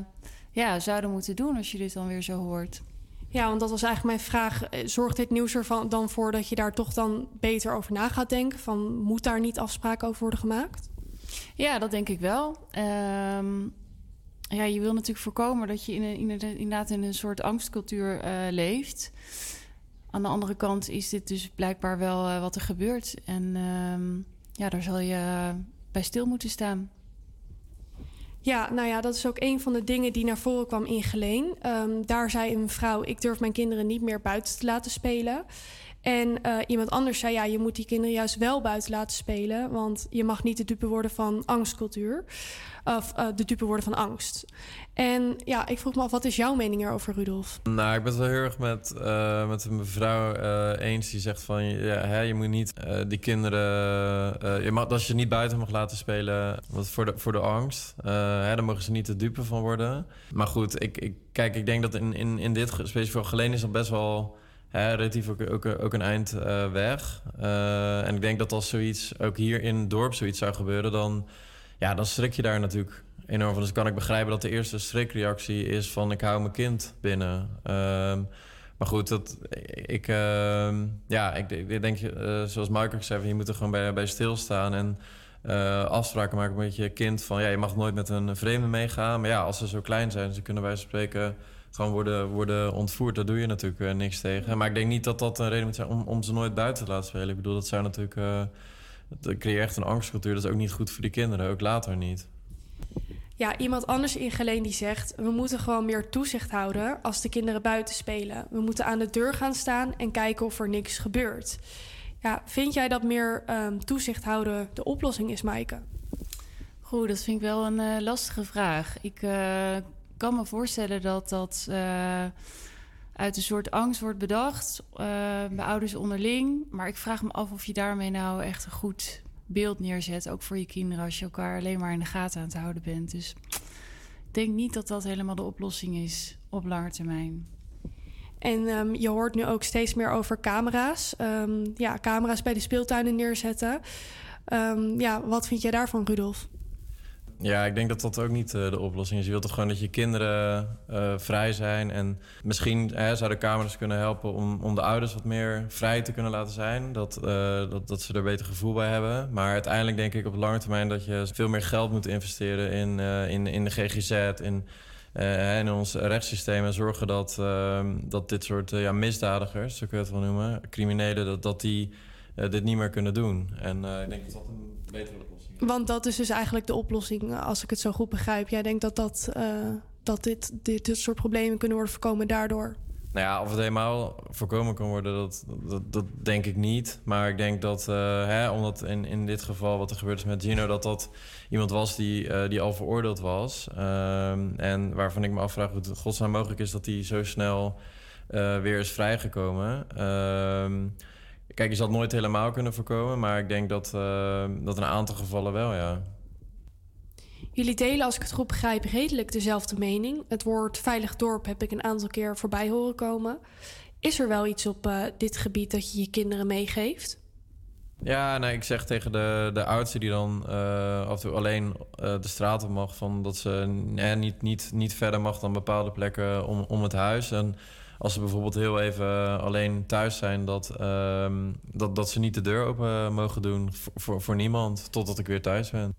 ja, zouden moeten doen als je dit dan weer zo hoort.
Ja, want dat was eigenlijk mijn vraag. Eh, Zorgt dit nieuws er dan voor dat je daar toch dan beter over na gaat denken? Van, moet daar niet afspraken over worden gemaakt?
Ja, dat denk ik wel. Ehm, ja, je wil natuurlijk voorkomen dat je in een, in een- inderdaad in een soort angstcultuur leeft. Aan de andere kant is dit dus blijkbaar wel eh, wat er gebeurt. En ehm, ja, daar zal je bij stil moeten staan.
Ja, nou ja, dat is ook een van de dingen die naar voren kwam in Geleen. Ehm, daar zei een mevrouw, ik durf mijn kinderen niet meer buiten te laten spelen. En eh, iemand anders zei, ja, je moet die kinderen juist wel buiten laten spelen... want je mag niet de dupe worden van angstcultuur. Of eh, de dupe worden van angst. En ja, ik vroeg me af, wat is jouw mening erover, Rudolf?
Nou, ik ben het wel heel erg met, eh, met een mevrouw eens die zegt van... Ja, hè, je moet niet die kinderen... je mag, als je niet buiten mag laten spelen wat voor, de, voor de angst... hè, dan mogen ze niet de dupe van worden. Maar goed, ik, ik, kijk, ik denk dat in, in, in dit ge- specifiek voor Geleen is dat best wel... Hè, relatief ook, ook, ook een eind eh, weg. Eh, en ik denk dat als zoiets ook hier in het dorp zoiets zou gebeuren... dan, ja, dan schrik je daar natuurlijk enorm van. Dus kan ik begrijpen dat de eerste schrikreactie is van... ik hou mijn kind binnen. Ehm, maar goed, dat, ik, ehm, ja, ik, ik denk, eh, zoals Michael zei... je moet er gewoon bij, bij stilstaan en... afspraken maken met je kind van ja, je mag nooit met een vreemde meegaan. Maar ja, als ze zo klein zijn, ze kunnen bij spreken gewoon worden, worden ontvoerd. Daar doe je natuurlijk eh, niks tegen. Maar ik denk niet dat dat een reden moet zijn om, om ze nooit buiten te laten spelen. Ik bedoel, dat zou natuurlijk. eh dat creëert echt een angstcultuur. Dat is ook niet goed voor die kinderen, ook later niet.
Ja, iemand anders in Geleen die zegt... we moeten gewoon meer toezicht houden als de kinderen buiten spelen. We moeten aan de deur gaan staan en kijken of er niks gebeurt. Ja, vind jij dat meer ehm, toezicht houden de oplossing is, Maaike?
Goed, dat vind ik wel een eh, lastige vraag. Ik eh, kan me voorstellen dat dat eh, uit een soort angst wordt bedacht eh, bij ouders onderling. Maar ik vraag me af of je daarmee nou echt een goed beeld neerzet, ook voor je kinderen, als je elkaar alleen maar in de gaten aan het houden bent. Dus ik denk niet dat dat helemaal de oplossing is op lange termijn.
En ehm, je hoort nu ook steeds meer over camera's. Ehm, ja, camera's bij de speeltuinen neerzetten. Ehm, ja, wat vind jij daarvan, Rudolf?
Ja, ik denk dat dat ook niet eh, de oplossing is. Je wilt toch gewoon dat je kinderen eh, vrij zijn. En misschien hè, zouden camera's kunnen helpen om, om de ouders wat meer vrij te kunnen laten zijn. Dat, eh, dat, dat ze er beter gevoel bij hebben. Maar uiteindelijk denk ik op lange termijn dat je veel meer geld moet investeren in, in, in de GGZ. In, eh, in ons rechtssysteem en zorgen dat, ehm, dat dit soort ja, misdadigers, zo kun je het wel noemen, criminelen, dat, dat die dit niet meer kunnen doen. En ik denk dat dat een betere.
Want dat is dus eigenlijk de oplossing, als ik het zo goed begrijp. Jij denkt dat, dat, eh, dat dit, dit, soort problemen kunnen worden voorkomen daardoor.
Nou ja, of het helemaal voorkomen kan worden, dat, dat, dat denk ik niet. Maar ik denk dat, eh, hè, omdat in, in dit geval wat er gebeurd is met Gino... dat dat iemand was die, eh, die al veroordeeld was. Ehm, en waarvan ik me afvraag hoe het godsnaam mogelijk is... dat hij zo snel weer is vrijgekomen. Ehm, kijk, je zal het nooit helemaal kunnen voorkomen... maar ik denk dat, eh, dat een aantal gevallen wel, ja.
Jullie delen, als ik het goed begrijp, redelijk dezelfde mening. Het woord veilig dorp heb ik een aantal keer voorbij horen komen. Is er wel iets op eh, dit gebied dat je je kinderen meegeeft?
Ja, nee, ik zeg tegen de, de oudste die dan eh, af en toe alleen de straat op mag... Van dat ze eh, niet, niet, niet verder mag dan bepaalde plekken om, om het huis. En als ze bijvoorbeeld heel even alleen thuis zijn... dat, ehm, dat, dat ze niet de deur open mogen doen voor, voor, voor niemand... totdat ik weer thuis ben.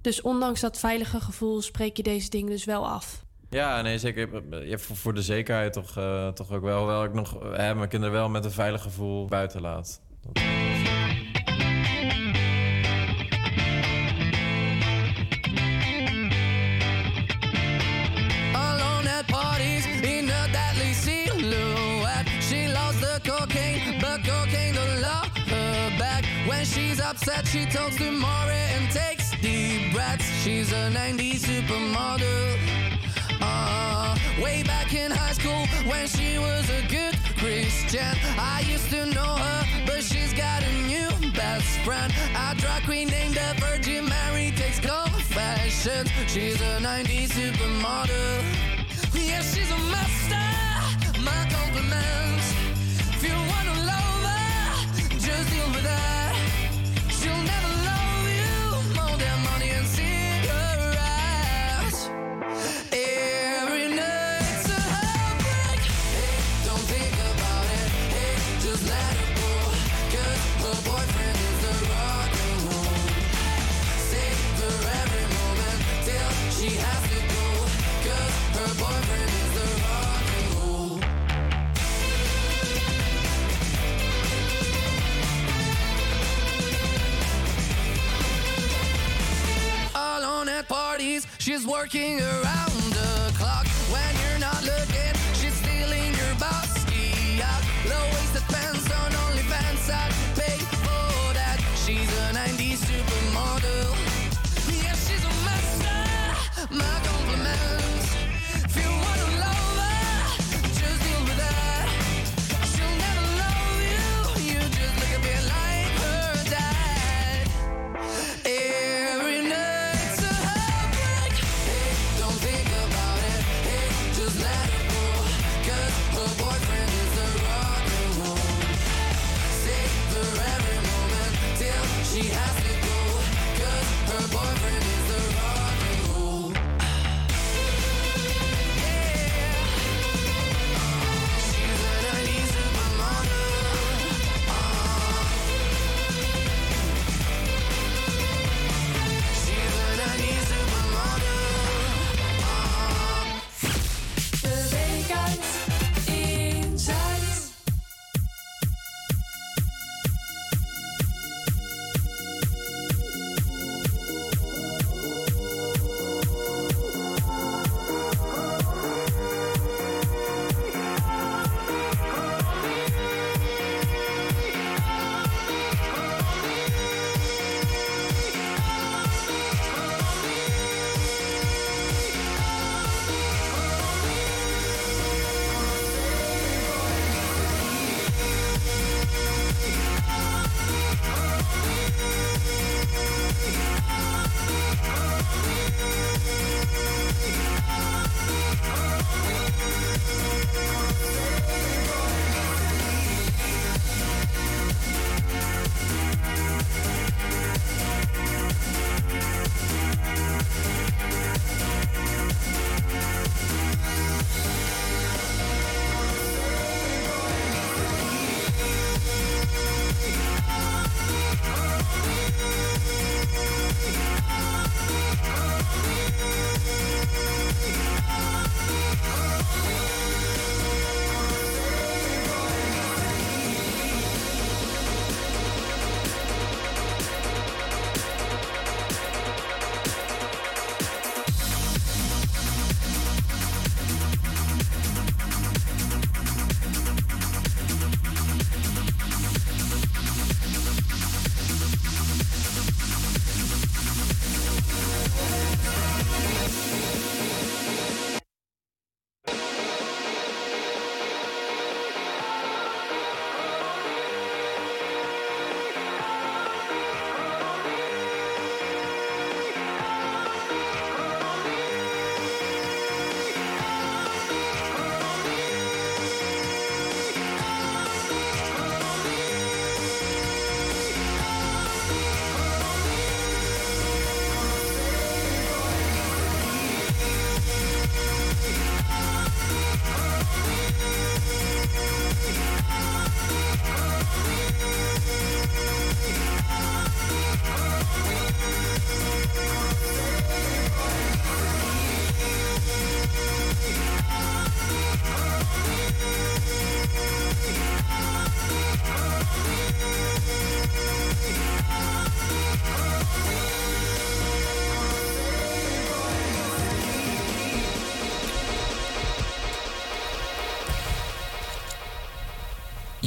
Dus ondanks dat veilige gevoel spreek je deze dingen dus wel af.
Ja, nee, zeker. Ja, voor, de zekerheid toch, eh, toch ook wel. Hoewel ik nog hè, mijn kinderen wel met een veilig gevoel buiten laat.
Upset, she talks to Maury and takes deep breaths. She's a 90s supermodel. Uh, way back in high school when she was a good Christian. I used to know her, but she's got a new best friend. A drag queen named the Virgin Mary takes confessions. She's a 90s supermodel. Yeah, she's a master. My compliments. At parties. She's working around the clock when you're not looking. She's stealing your bossy out. Low waisted pants on OnlyFans. I'd pay for that. She's a 90s supermodel. Yeah, she's a master. My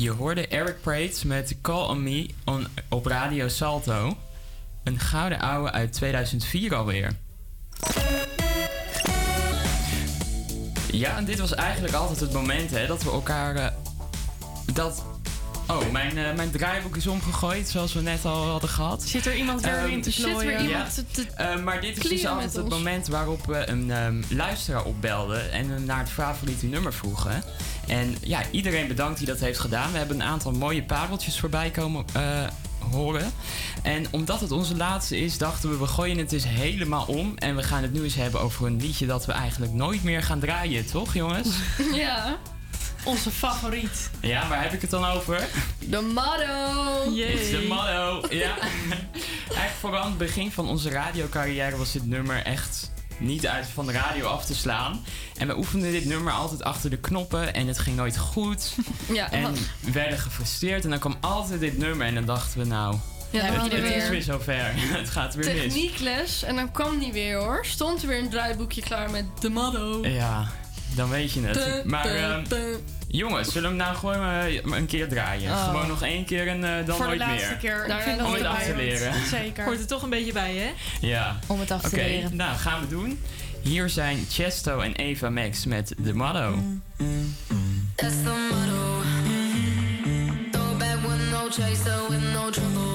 Je hoorde Eric Prates met Call on Me on, op Radio Salto. Een gouden ouwe uit 2004 alweer. Ja, en dit was eigenlijk altijd het moment hè, dat we elkaar. eh, dat. Oh, mijn, eh, mijn draaiboek is omgegooid, zoals we net al hadden gehad.
Zit er iemand weer
Ehm,
in te
zit weer
klooien?
iemand te- te
Eh, maar dit is dus altijd het
ons.
moment waarop we een ehm, luisteraar opbelden en hem naar het favoriete nummer vroegen. En ja, iedereen bedankt die dat heeft gedaan. We hebben een aantal mooie pareltjes voorbij komen eh, horen. En omdat het onze laatste is, dachten we, we gooien het eens helemaal om. En we gaan het nu eens hebben over een liedje dat we eigenlijk nooit meer gaan draaien, toch jongens?
Ja. Onze favoriet.
ja, waar heb ik het dan over?
De motto!
It's the motto. Ja. Eigenlijk vooral aan het begin van onze radiocarrière was dit nummer echt niet uit van de radio af te slaan. En we oefenden dit nummer altijd achter de knoppen en het ging nooit goed.
Ja,
en we werden gefrustreerd en dan kwam altijd dit nummer en dan dachten we nou...
Ja,
het, is
weer.
weer zover. het gaat weer mis.
Techniekles en dan kwam die weer hoor. Stond er weer een draaiboekje klaar met de motto.
Ja, dan weet je het. Maar ehm, jongens, zullen we hem nou gewoon eh, een keer draaien?
Oh.
Gewoon nog één keer en eh, dan
Voor de
nooit
laatste
meer.
keer.
Daar
ik vind
hebben
Om
dat
het af te leren.
Zeker.
Hoort er toch een beetje bij, hè?
Ja.
Om het af te
Oké,
leren.
nou gaan we doen. Hier zijn Chesto en Eva Max met de motto.
That's the motto. Throw back with no chaser, with no trouble.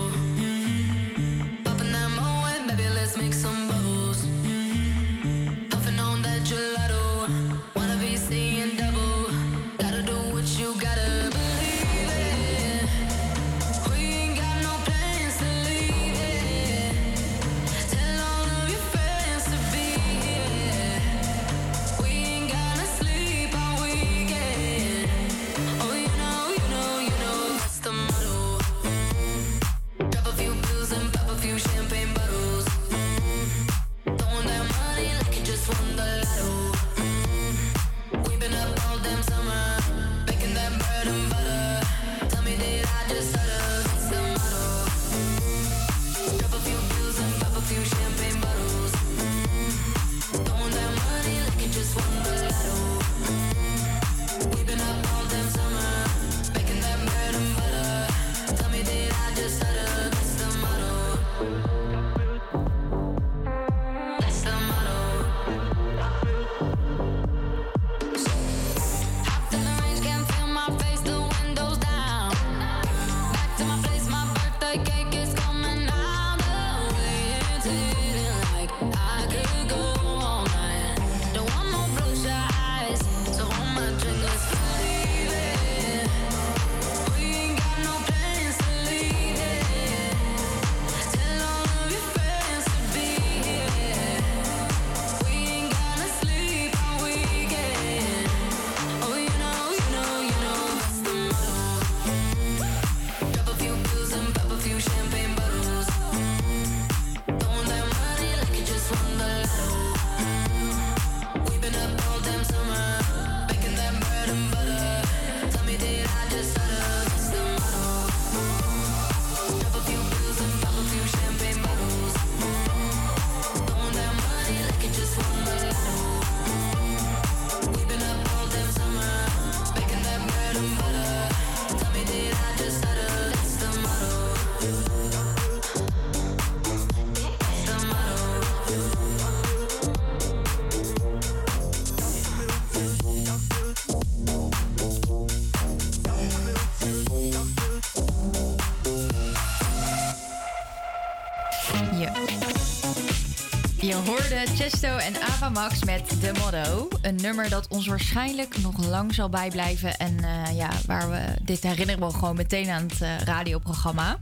Max met The Motto. Een nummer dat ons waarschijnlijk nog lang zal bijblijven. En eh, ja, waar we dit herinneren we gewoon meteen aan het eh, radioprogramma.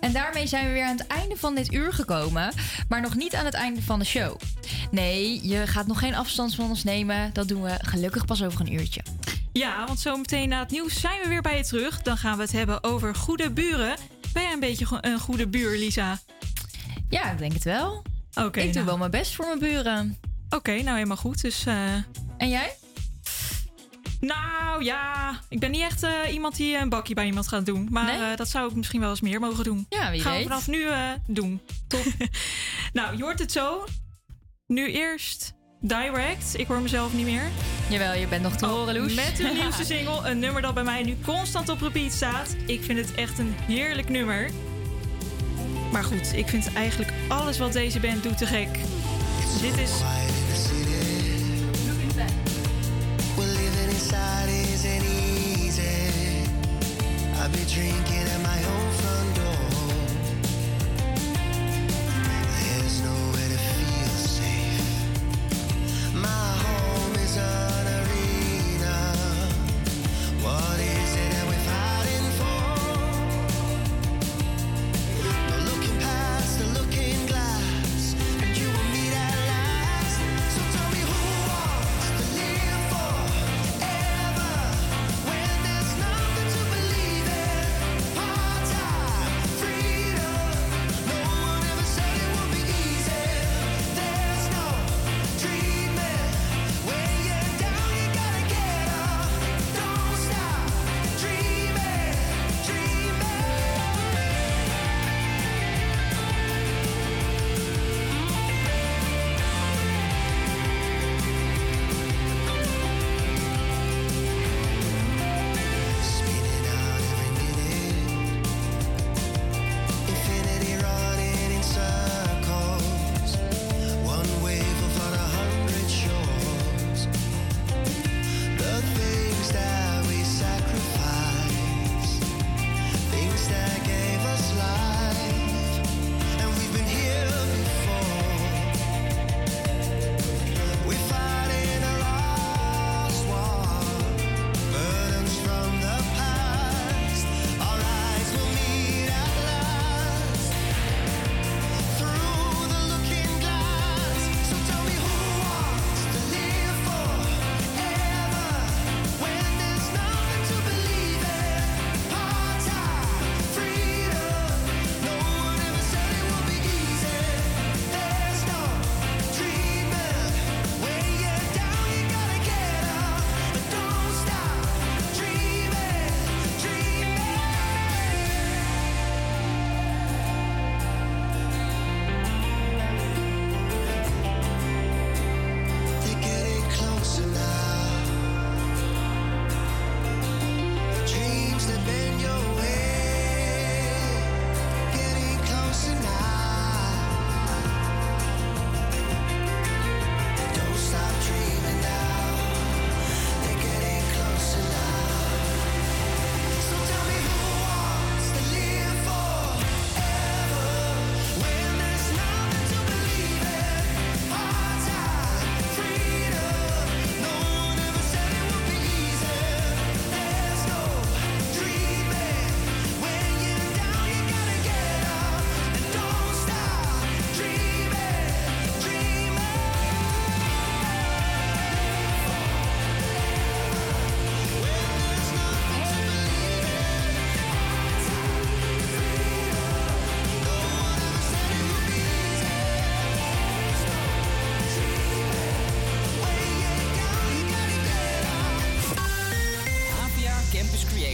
En daarmee zijn we weer aan het einde van dit uur gekomen. Maar nog niet aan het einde van de show. Nee, je gaat nog geen afstand van ons nemen. Dat doen we gelukkig pas over een uurtje.
Ja, want zometeen na het nieuws zijn we weer bij je terug. Dan gaan we het hebben over goede buren. Ben jij een beetje een goede buur, Lisa?
Ja, ik denk het wel.
Oké.
ik doe
nou.
wel mijn best voor mijn buren.
Oké, nou helemaal goed. Dus, eh,
En jij?
Nou ja, ik ben niet echt eh, iemand die een bakje bij iemand gaat doen. Maar eh, dat zou ik misschien wel eens meer mogen doen.
Ja, wie
Gaan
weet.
we vanaf nu doen. Top. nou, je hoort het zo. Nu eerst Direct, ik hoor mezelf niet meer.
Jawel, je bent nog te horen, Loes.
Met hun nieuwste single, een nummer dat bij mij nu constant op repeat staat. Ik vind het echt een heerlijk nummer. Maar goed, ik vind eigenlijk alles wat deze band doet te gek. Dit is...
I be drinking at my own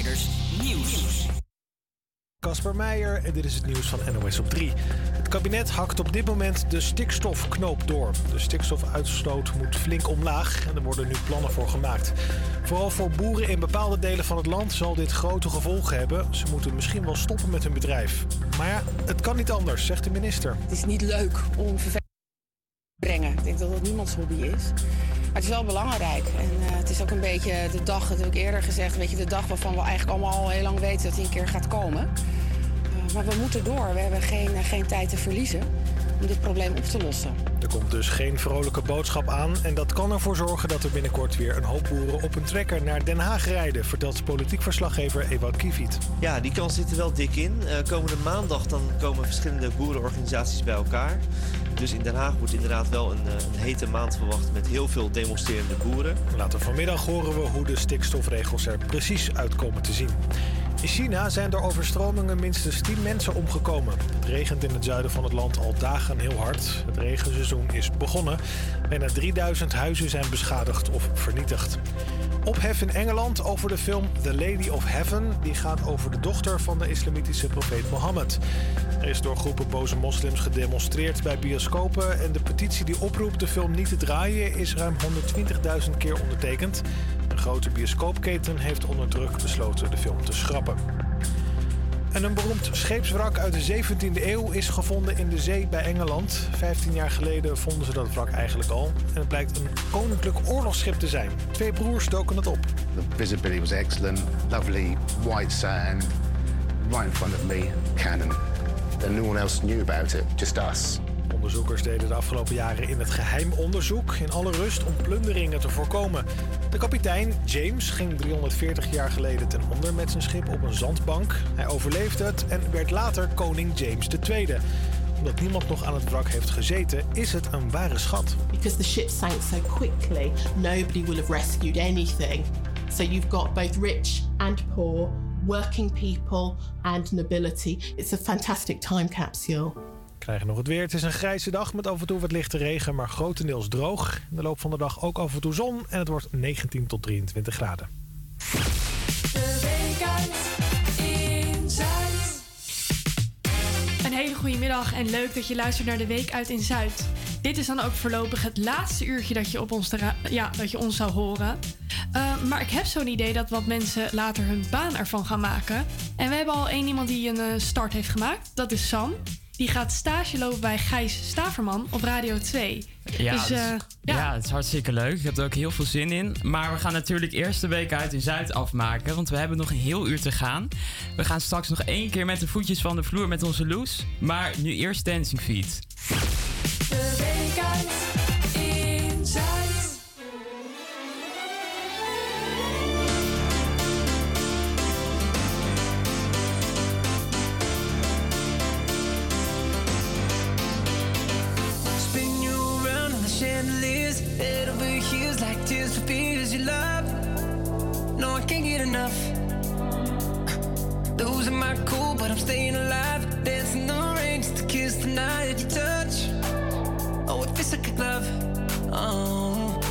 Nieuws.
Casper Meijer en dit is het nieuws van NOS op 3. Het kabinet hakt op dit moment de stikstofknoop door. De stikstofuitstoot moet flink omlaag en er worden nu plannen voor gemaakt. Vooral voor boeren in bepaalde delen van het land zal dit grote gevolgen hebben. Ze moeten misschien wel stoppen met hun bedrijf. Maar ja, het kan niet anders, zegt de minister.
Het is niet leuk om vervelend te brengen. Ik denk dat dat niemands hobby is. Maar het is wel belangrijk. En eh, het is ook een beetje de dag, dat heb ik eerder gezegd, weet je, de dag waarvan we eigenlijk allemaal al heel lang weten dat die een keer gaat komen. Eh, maar we moeten door. We hebben geen, eh, geen tijd te verliezen om dit probleem op te lossen.
Er komt dus geen vrolijke boodschap aan. En dat kan ervoor zorgen dat er binnenkort weer een hoop boeren op een trekker naar Den Haag rijden, vertelt politiek verslaggever Ewout Kieviet.
Ja, die kans zit er wel dik in. Eh, komende maandag dan komen verschillende boerenorganisaties bij elkaar. Dus in Den Haag wordt inderdaad wel een, eh, een hete maand verwacht met heel veel demonstrerende boeren.
Later vanmiddag horen we hoe de stikstofregels er precies uitkomen te zien. In China zijn door overstromingen minstens 10 mensen omgekomen. Het regent in het zuiden van het land al dagen heel hard. Het regenseizoen is begonnen. Bijna 3000 huizen zijn beschadigd of vernietigd. Ophef in Engeland over de film The Lady of Heaven. Die gaat over de dochter van de islamitische profeet Mohammed. Er is door groepen boze moslims gedemonstreerd bij bioscopen. En de petitie die oproept de film niet te draaien is ruim 120.000 keer ondertekend. Een grote bioscoopketen heeft onder druk besloten de film te schrappen. En een beroemd scheepswrak uit de 17e eeuw is gevonden in de zee bij Engeland. 15 jaar geleden vonden ze dat wrak eigenlijk al. En het blijkt een koninklijk oorlogsschip te zijn. Twee broers doken het op.
The visibility was excellent, lovely white sand, right in front of me, cannon. And no one else knew about it, just us.
Onderzoekers deden de afgelopen jaren in het geheim onderzoek in alle rust om plunderingen te voorkomen. De kapitein, James, ging 340 jaar geleden ten onder met zijn schip op een zandbank. Hij overleefde het en werd later koning James II. Omdat niemand nog aan het wrak heeft gezeten, is het een ware schat.
Because the ship sank so quickly, nobody will have rescued anything. So you've got both rich and poor, working people and nobility. It's a fantastic time capsule.
Krijgen nog het weer. Het is een grijze dag met af en toe wat lichte regen, maar grotendeels droog. In de loop van de dag ook af en toe zon en het wordt 19 tot 23 graden.
Een hele goede middag en leuk dat je luistert naar de Week uit in Zuid. Dit is dan ook voorlopig het laatste uurtje dat je, op ons, ja, dat je ons zou horen. Uh, maar ik heb zo'n idee dat wat mensen later hun baan ervan gaan maken. En we hebben al één iemand die een eh, start heeft gemaakt. Dat is Sam. Die gaat stage lopen bij Gijs Staverman op Radio 2.
Ja,
dus, eh,
ja. het is hartstikke leuk. Ik heb er ook heel veel zin in. Maar we gaan natuurlijk eerst de week uit in Zuid afmaken. Want we hebben nog een heel uur te gaan. We gaan straks nog één keer met de voetjes van de vloer met onze Loes. Maar nu eerst Dancing Feet.
De week uit
enough. Losing my cool, but I'm staying alive. Dancing the rain just to kiss the night you touch. Oh, it feels like a glove. Oh,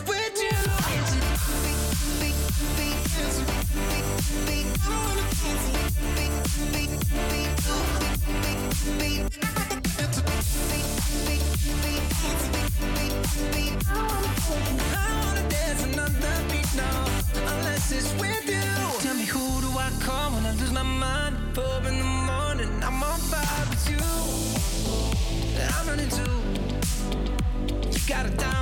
with. Tell me who do I call when I lose my mind? Four in the morning, I'm on fire with you. I'm. You got a diamond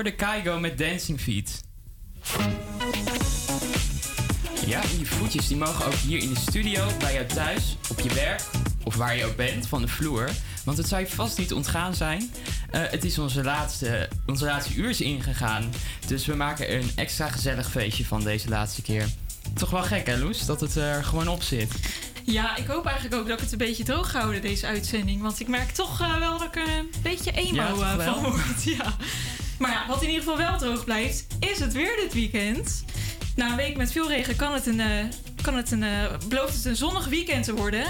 hoorde Kaigo met Dancing Feet. Ja, die voetjes die mogen ook hier in de studio, bij jou thuis, op je werk of waar je ook bent, van de vloer. Want het zou je vast niet ontgaan zijn. Eh, het is onze laatste, onze laatste uur is ingegaan. Dus we maken er een extra gezellig feestje van deze laatste keer. Toch wel gek hè Loes, dat het er gewoon op zit.
Ja, ik hoop eigenlijk ook dat ik het een beetje droog ga houden, deze uitzending. Want ik merk toch eh, wel dat ik er een beetje emo
Ja,
eh, van word. Ja. Maar ja, wat in ieder geval wel droog blijft, is het weer dit weekend. Na een week met veel regen kan het een, eh, kan het een, eh, belooft het een zonnig weekend te worden.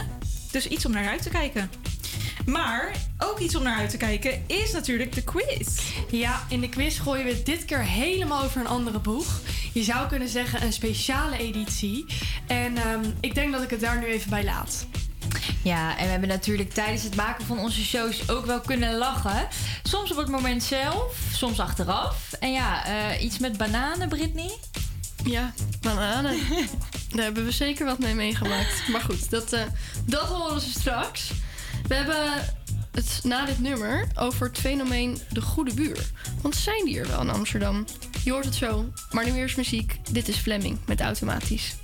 Dus iets om naar uit te kijken. Maar ook iets om naar uit te kijken is natuurlijk de quiz.
Ja, in de quiz gooien we dit keer helemaal over een andere boeg. Je zou kunnen zeggen een speciale editie. En ehm, ik denk dat ik het daar nu even bij laat.
Ja, en we hebben natuurlijk tijdens het maken van onze shows ook wel kunnen lachen. Soms op het moment zelf, soms achteraf. En ja, eh, iets met bananen, Britney?
Ja, bananen. Daar hebben we zeker wat mee meegemaakt. Maar goed, dat, eh, dat horen ze straks. We hebben het na dit nummer over het fenomeen de goede buur. Want zijn die er wel in Amsterdam? Je hoort het zo. Maar nu eerst muziek. Dit is Fleming met Automatisch.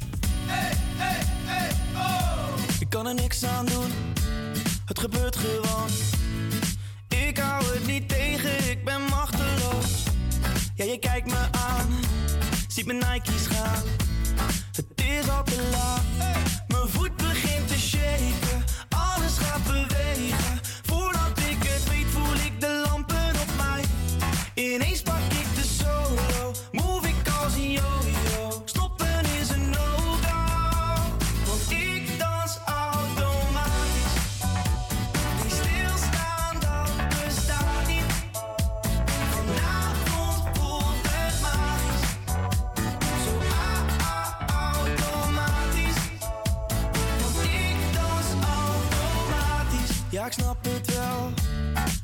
Ik kan er niks aan doen, het gebeurt gewoon. Ik hou het niet tegen, ik ben machteloos. Ja, je kijkt me aan, ziet mijn Nike's gaan. Het is al te laat, mijn voet begint te shaken. Alles gaat bewegen, voordat ik het weet voel ik de lampen op mij. Ineens pak ik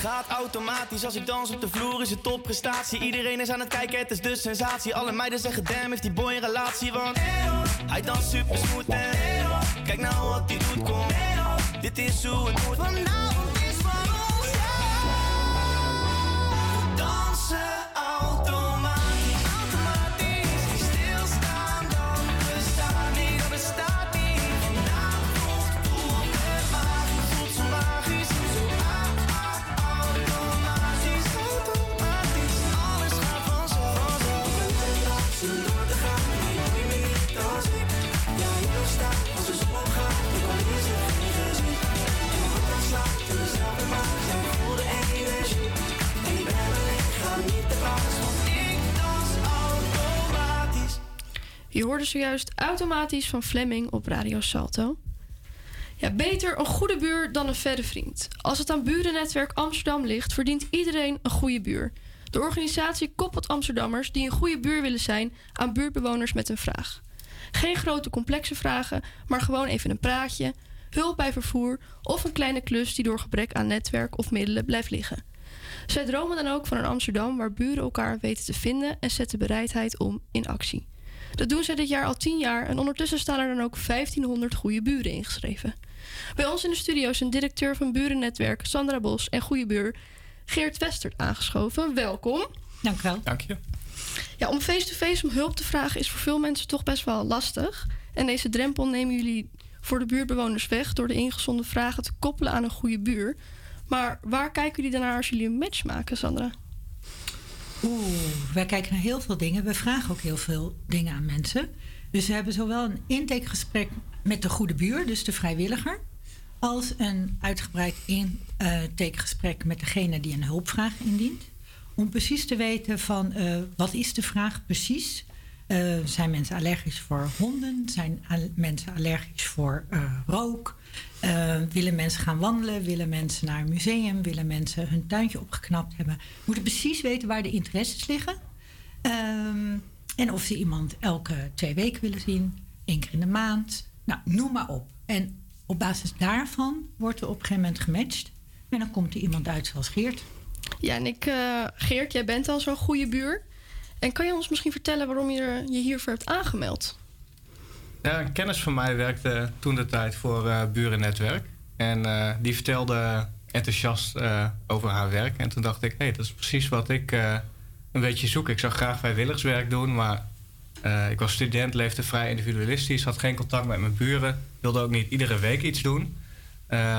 Gaat automatisch als ik dans op de vloer is het topprestatie. Iedereen is aan het kijken, het is de sensatie. Alle meiden zeggen damn, heeft die boy een relatie, want hij danst super smooth en kijk nou wat hij doet, kom. Dit is hoe het moet. Vanavond is van ons, dansen Je
hoorde zojuist automatisch van Fleming op Radio Salto. Ja, beter een goede buur dan een verre vriend. Als het aan Burennetwerk Amsterdam ligt, verdient iedereen een goede buur. De organisatie koppelt Amsterdammers die een goede buur willen zijn aan buurtbewoners met een vraag. Geen grote complexe vragen, maar gewoon even een praatje, hulp bij vervoer of een kleine klus die door gebrek aan netwerk of middelen blijft liggen. Zij dromen dan ook van een Amsterdam waar buren elkaar weten te vinden en zetten bereidheid om in actie. Dat doen zij dit jaar al 10 jaar en ondertussen staan er dan ook 1500 goede buren ingeschreven. Bij ons in de studio is een directeur van Burennetwerk, Sandra Bos, en goede buur Geert Westert aangeschoven. Welkom.
Dank u wel.
Dank je.
Ja, om face-to-face om hulp te vragen is voor veel mensen toch best wel lastig. En deze drempel nemen jullie voor de buurtbewoners weg door de ingezonden vragen te koppelen aan een goede buur. Maar waar kijken jullie dan naar als jullie een match maken, Sandra?
Oeh, wij kijken naar heel veel dingen. We vragen ook heel veel dingen aan mensen. Dus we hebben zowel een intakegesprek met de goede buur, dus de vrijwilliger, als een uitgebreid intakegesprek met degene die een hulpvraag indient. Om precies te weten van eh, wat is de vraag precies. Eh, zijn mensen allergisch voor honden? Zijn mensen allergisch voor eh, rook? Eh, willen mensen gaan wandelen? Willen mensen naar een museum? Willen mensen hun tuintje opgeknapt hebben? Moeten precies weten waar de interesses liggen. Ehm, en of ze iemand elke twee weken willen zien, één keer in de maand. Nou, noem maar op. En op basis daarvan wordt er op een gegeven moment gematcht. En dan komt er iemand uit zoals Geert.
Ja, en ik, eh, Geert, jij bent al zo'n goede buur. En kan je ons misschien vertellen waarom je je hiervoor hebt aangemeld?
Een kennis van mij werkte toen de tijd voor eh, Burennetwerk. En eh, die vertelde enthousiast eh, over haar werk. En toen dacht ik, hé, dat is precies wat ik een beetje zoek. Ik zou graag vrijwilligerswerk doen, maar ik was student, leefde vrij individualistisch, had geen contact met mijn buren, wilde ook niet iedere week iets doen.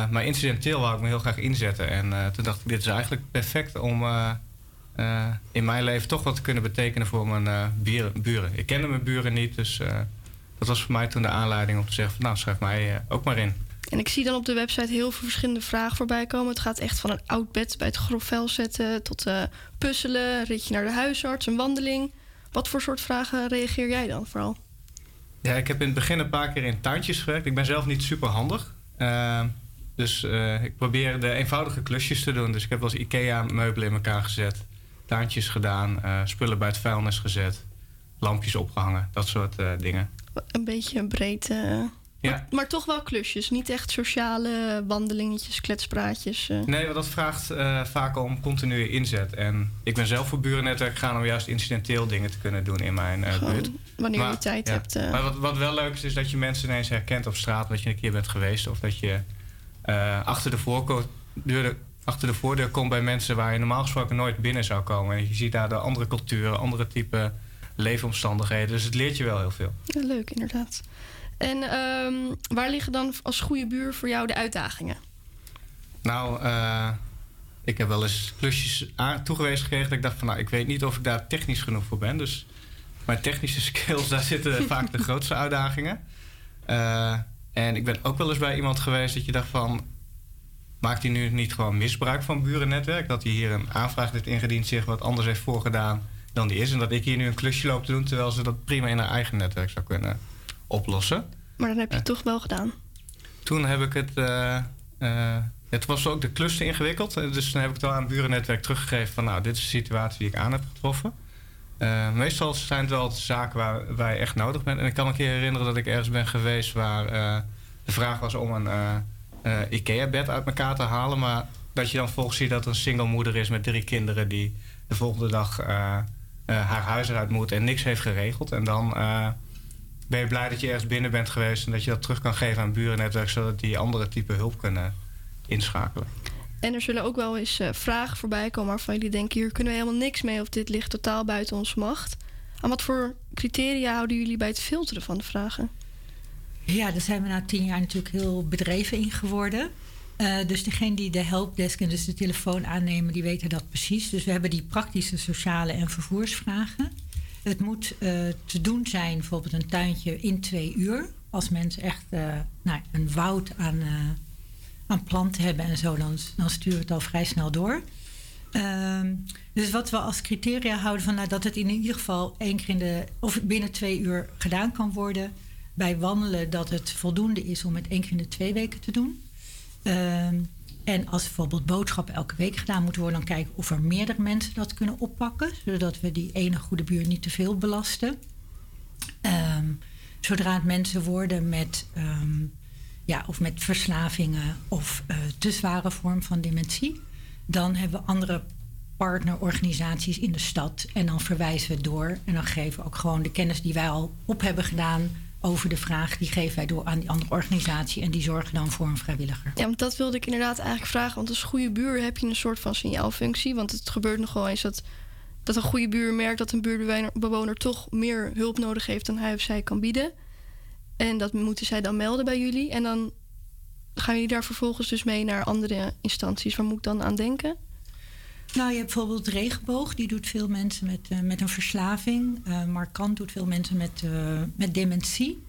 Maar incidenteel wou ik me heel graag inzetten. En toen dacht ik, dit is eigenlijk perfect om in mijn leven toch wat te kunnen betekenen voor mijn buren. Ik kende mijn buren niet, dus dat was voor mij toen de aanleiding om te zeggen: van, Nou, schrijf mij eh, ook maar in.
En ik zie dan op de website heel veel verschillende vragen voorbij komen. Het gaat echt van een oud bed bij het grof vuil zetten tot eh, puzzelen, een ritje naar de huisarts, een wandeling. Wat voor soort vragen reageer jij dan vooral?
Ja, ik heb in het begin een paar keer in tuintjes gewerkt. Ik ben zelf niet super handig. Eh, dus eh, ik probeer de eenvoudige klusjes te doen. Dus ik heb wel eens IKEA-meubelen in elkaar gezet, tuintjes gedaan, spullen bij het vuilnis gezet, lampjes opgehangen, dat soort dingen.
Een beetje breed. eh,
Ja.
maar, maar toch wel klusjes. Niet echt sociale wandelingetjes, kletspraatjes. eh.
Nee, want dat vraagt eh, vaak om continue inzet. En ik ben zelf voor burennetwerk gegaan om juist incidenteel dingen te kunnen doen in mijn
Gewoon
buurt.
wanneer je tijd hebt.
Maar wat, wat wel leuk is, is dat je mensen ineens herkent op straat dat je een keer bent geweest. Of dat je achter, de voorko- deur, achter de voordeur komt bij mensen waar je normaal gesproken nooit binnen zou komen. En je ziet daar de andere culturen, andere type leefomstandigheden. Dus het leert je wel heel veel.
Ja, leuk, inderdaad. En ehm, waar liggen dan als goede buur voor jou de uitdagingen?
Nou, eh, ik heb wel eens klusjes aan- toegewezen gekregen dat ik dacht van nou, ik weet niet of ik daar technisch genoeg voor ben. Dus mijn technische skills, daar zitten vaak de grootste uitdagingen. Eh, en ik ben ook wel eens bij iemand geweest dat je dacht van, maakt hij nu niet gewoon misbruik van burennetwerk? Dat hij hier een aanvraag heeft ingediend, zich wat anders heeft voorgedaan dan die is. En dat ik hier nu een klusje loop te doen, terwijl ze dat prima in haar eigen netwerk zou kunnen oplossen.
Maar dan heb je het toch wel gedaan.
Toen heb ik het. eh, eh, het was ook de klus te ingewikkeld. Eh, Dus toen heb ik het wel aan het burennetwerk teruggegeven van nou, dit is de situatie die ik aan heb getroffen. Meestal zijn het wel zaken waar, je echt nodig bent. En ik kan me een keer herinneren dat ik ergens ben geweest waar de vraag was om een IKEA-bed uit elkaar te halen. Maar dat je dan volgens ziet dat er een single moeder is met drie kinderen die de volgende dag haar huis eruit moet en niks heeft geregeld. En dan eh, ben je blij dat je ergens binnen bent geweest en dat je dat terug kan geven aan burennetwerk, zodat die andere type hulp kunnen inschakelen.
En er zullen ook wel eens eh, vragen voorbij komen waarvan jullie denken: hier kunnen we helemaal niks mee of dit ligt totaal buiten onze macht. Aan wat voor criteria houden jullie bij het filteren van de vragen?
Ja, daar zijn we na tien jaar natuurlijk heel bedreven in geworden. Eh, dus degene die de helpdesk en dus de telefoon aannemen, die weten dat precies. Dus we hebben die praktische, sociale en vervoersvragen. Het moet eh, te doen zijn, bijvoorbeeld een tuintje in twee uur. Als mensen echt eh, nou, een woud aan, aan planten hebben en zo, dan, dan sturen we het al vrij snel door. Ehm, dus wat we als criteria houden van nou, dat het in ieder geval één keer in de of binnen twee uur gedaan kan worden. Bij wandelen dat het voldoende is om het één keer in de twee weken te doen. Ehm, en als bijvoorbeeld boodschappen elke week gedaan moeten worden, dan kijken of er meerdere mensen dat kunnen oppakken, zodat we die ene goede buur niet te veel belasten. Ehm, zodra het mensen worden met, ehm, ja, of met verslavingen of eh, te zware vorm van dementie, dan hebben we andere partnerorganisaties in de stad. En dan verwijzen we door. En dan geven we ook gewoon de kennis die wij al op hebben gedaan over de vraag, die geven wij door aan die andere organisatie. En die zorgen dan voor een vrijwilliger.
Ja, want dat wilde ik inderdaad eigenlijk vragen. Want als goede buur heb je een soort van signaalfunctie. Want het gebeurt nog wel eens dat, dat een goede buur merkt dat een buurtbewoner bewoner toch meer hulp nodig heeft dan hij of zij kan bieden. En dat moeten zij dan melden bij jullie. En dan gaan jullie daar vervolgens dus mee naar andere instanties. Waar moet ik dan aan denken?
Nou, je hebt bijvoorbeeld Regenboog, die doet veel mensen met, eh, met een verslaving. Eh Markant doet veel mensen met, eh, met dementie.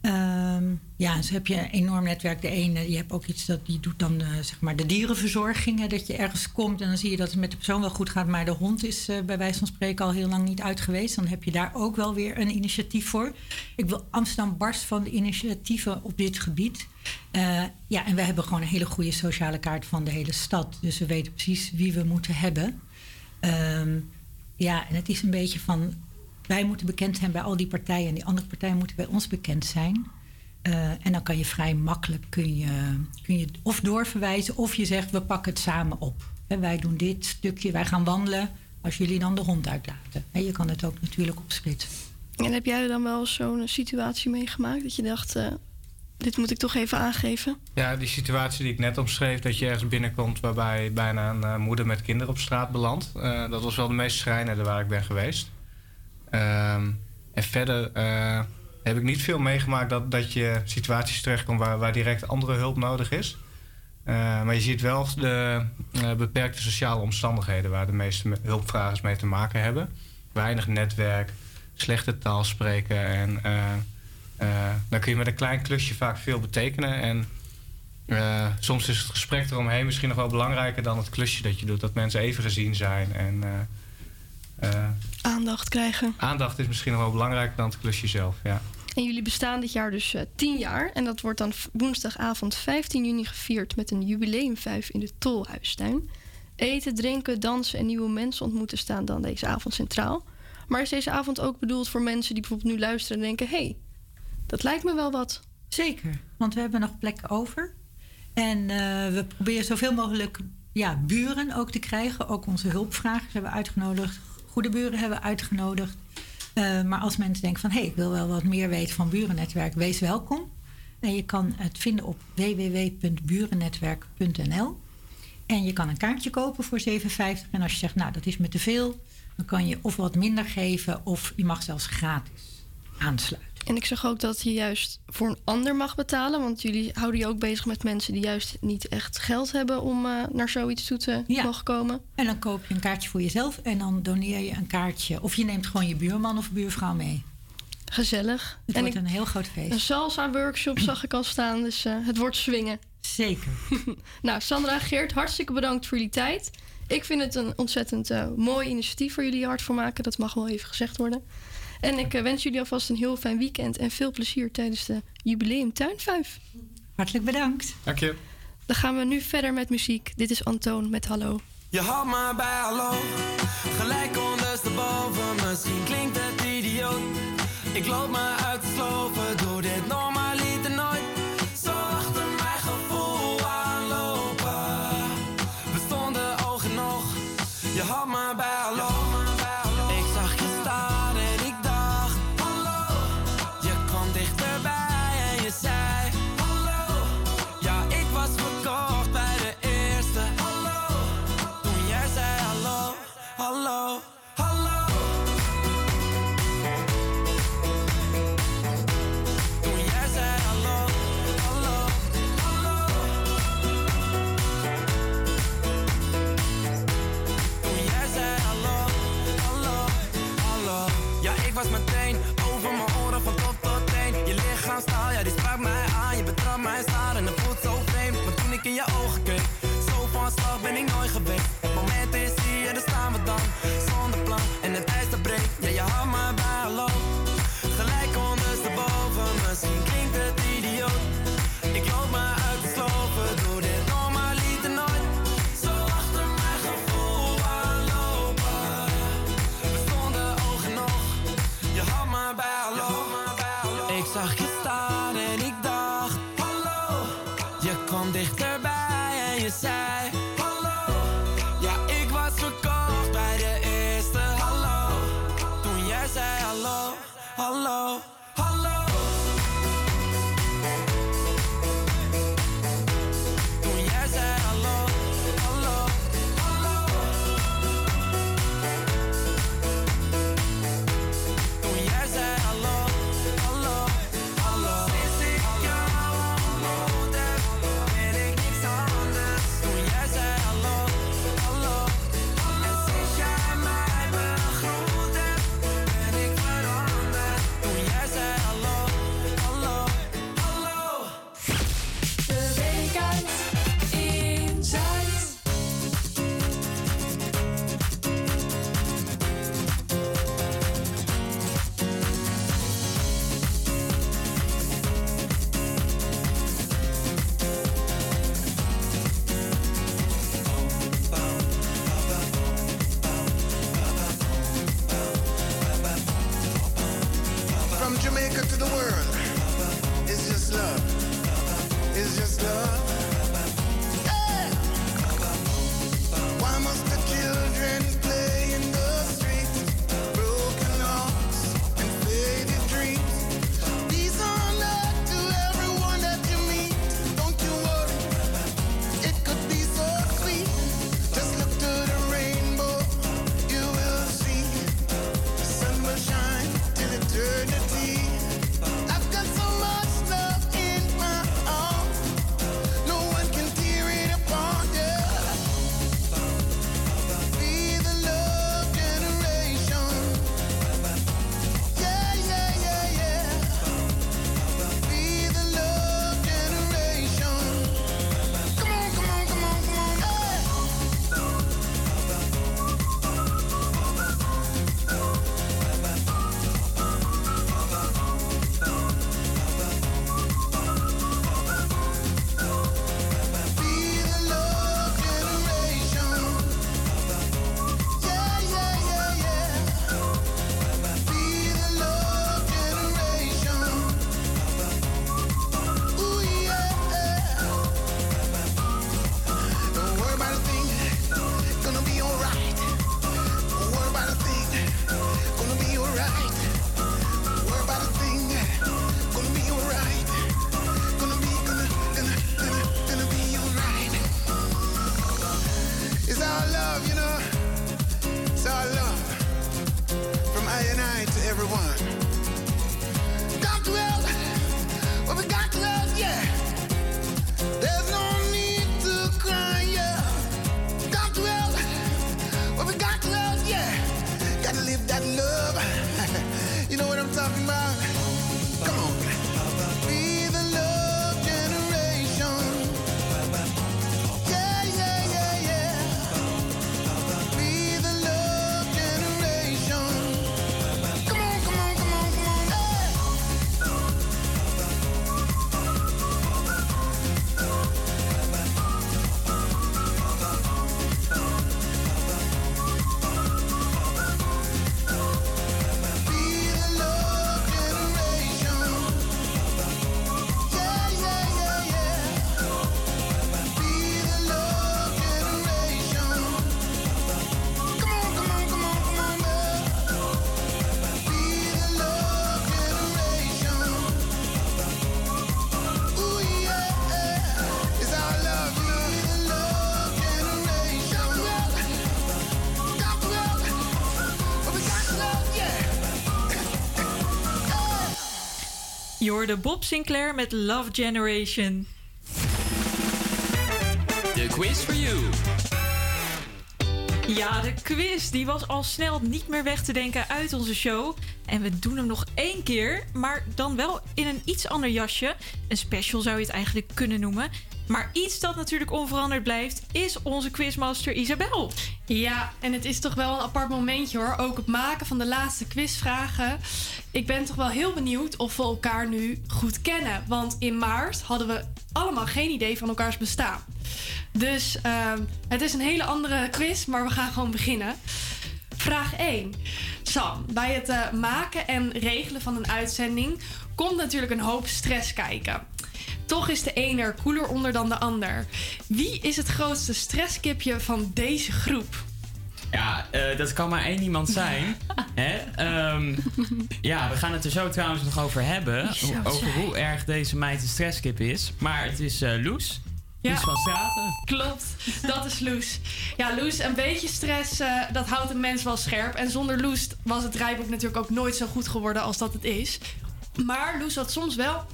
Ehm, ja, dus heb je een enorm netwerk. De ene, je hebt ook iets dat die doet dan eh, zeg maar de dierenverzorging. Hè, dat je ergens komt en dan zie je dat het met de persoon wel goed gaat, maar de hond is eh, bij wijze van spreken al heel lang niet uit geweest. Dan heb je daar ook wel weer een initiatief voor. Ik wil Amsterdam barst van de initiatieven op dit gebied. Eh, ja, en we hebben gewoon een hele goede sociale kaart van de hele stad. Dus we weten precies wie we moeten hebben. Ehm, ja, en het is een beetje van wij moeten bekend zijn bij al die partijen en die andere partijen moeten bij ons bekend zijn. Eh, en dan kan je vrij makkelijk kun je, kun je of doorverwijzen of je zegt we pakken het samen op. Hè, wij doen dit stukje, wij gaan wandelen als jullie dan de hond uitlaten. Hè, je kan het ook natuurlijk opsplitsen.
En heb jij dan wel zo'n situatie meegemaakt dat je dacht, eh, dit moet ik toch even aangeven?
Ja, die situatie die ik net omschreef, dat je ergens binnenkomt waarbij bijna een eh, moeder met kinderen op straat belandt. eh, dat was wel de meest schrijnende waar ik ben geweest. Ehm, en verder eh, heb ik niet veel meegemaakt dat, dat je situaties terechtkomt waar, waar direct andere hulp nodig is. Eh, maar je ziet wel de eh, beperkte sociale omstandigheden waar de meeste me- hulpvragers mee te maken hebben. Weinig netwerk, slechte taal spreken en dan kun je met een klein klusje vaak veel betekenen. En soms is het gesprek eromheen misschien nog wel belangrijker dan het klusje dat je doet. Dat mensen even gezien zijn. En
Aandacht krijgen.
aandacht is misschien nog wel belangrijker dan het klusje zelf. Ja.
En jullie bestaan dit jaar dus eh 10 jaar. En dat wordt dan woensdagavond 15 juni gevierd met een jubileumvijf in de Tolhuistuin. Eten, drinken, dansen en nieuwe mensen ontmoeten staan dan deze avond centraal. Maar is deze avond ook bedoeld voor mensen die bijvoorbeeld nu luisteren en denken: hé, hey, dat lijkt me wel wat?
Zeker, want we hebben nog plekken over. En eh, we proberen zoveel mogelijk ja, buren ook te krijgen. Ook onze hulpvragers hebben we uitgenodigd. Goede buren hebben uitgenodigd. Eh, maar als mensen denken van... hé, hey, ik wil wel wat meer weten van Burennetwerk, wees welkom. En je kan het vinden op www.burennetwerk.nl. En je kan een kaartje kopen voor 7,50. En als je zegt, nou, dat is me te veel... dan kan je of wat minder geven... of je mag zelfs gratis aansluiten.
En ik zag ook dat je juist voor een ander mag betalen. Want jullie houden je ook bezig met mensen die juist niet echt geld hebben om eh, naar zoiets toe te mogen komen.
En dan koop je een kaartje voor jezelf en dan doneer je een kaartje. Of je neemt gewoon je buurman of buurvrouw mee.
Gezellig.
Het
en
wordt
ik-
een heel groot feest.
Een salsa-workshop zag ik al staan, dus eh, het wordt swingen.
Zeker.
nou, Sandra, Geert, hartstikke bedankt voor jullie tijd. Ik vind het een ontzettend eh, mooi initiatief waar jullie hard voor maken. Dat mag wel even gezegd worden. En ik eh, wens jullie alvast een heel fijn weekend en veel plezier tijdens de Jubileum Tuinvijf.
Hartelijk bedankt.
Dank je.
Dan gaan we nu verder met muziek. Dit is Antoon met Hallo.
Je had me bij hallo, gelijk ondersteboven. Misschien klinkt het idioot. Ik loop me uit te sloven, Je
hoorde Bob Sinclair met Love Generation.
De quiz for you.
Ja, de quiz die was al snel niet meer weg te denken uit onze show. En we doen hem nog één keer, maar dan wel in een iets ander jasje. Een special zou je het eigenlijk kunnen noemen. Maar iets dat natuurlijk onveranderd blijft, is onze quizmaster Isabel.
Ja, en het is toch wel een apart momentje hoor. Ook het maken van de laatste quizvragen. Ik ben toch wel heel benieuwd of we elkaar nu goed kennen. Want in maart hadden we allemaal geen idee van elkaars bestaan. Dus ehm, het is een hele andere quiz, maar we gaan gewoon beginnen. Vraag 1. Sam, bij het eh, maken en regelen van een uitzending komt natuurlijk een hoop stress kijken. Toch is de een er koeler onder dan de ander. Wie is het grootste stresskipje van deze groep?
Ja, eh, dat kan maar één iemand zijn. Hè? Ehm, ja, we gaan het er zo trouwens nog over hebben. Over hoe erg deze meid een stresskip is. Maar het is eh Loes. Loes van Straten.
Klopt, dat is Loes. Ja, Loes, een beetje stress, eh, dat houdt een mens wel scherp. En zonder Loes was het rijboek natuurlijk ook nooit zo goed geworden als dat het is. Maar Loes had soms wel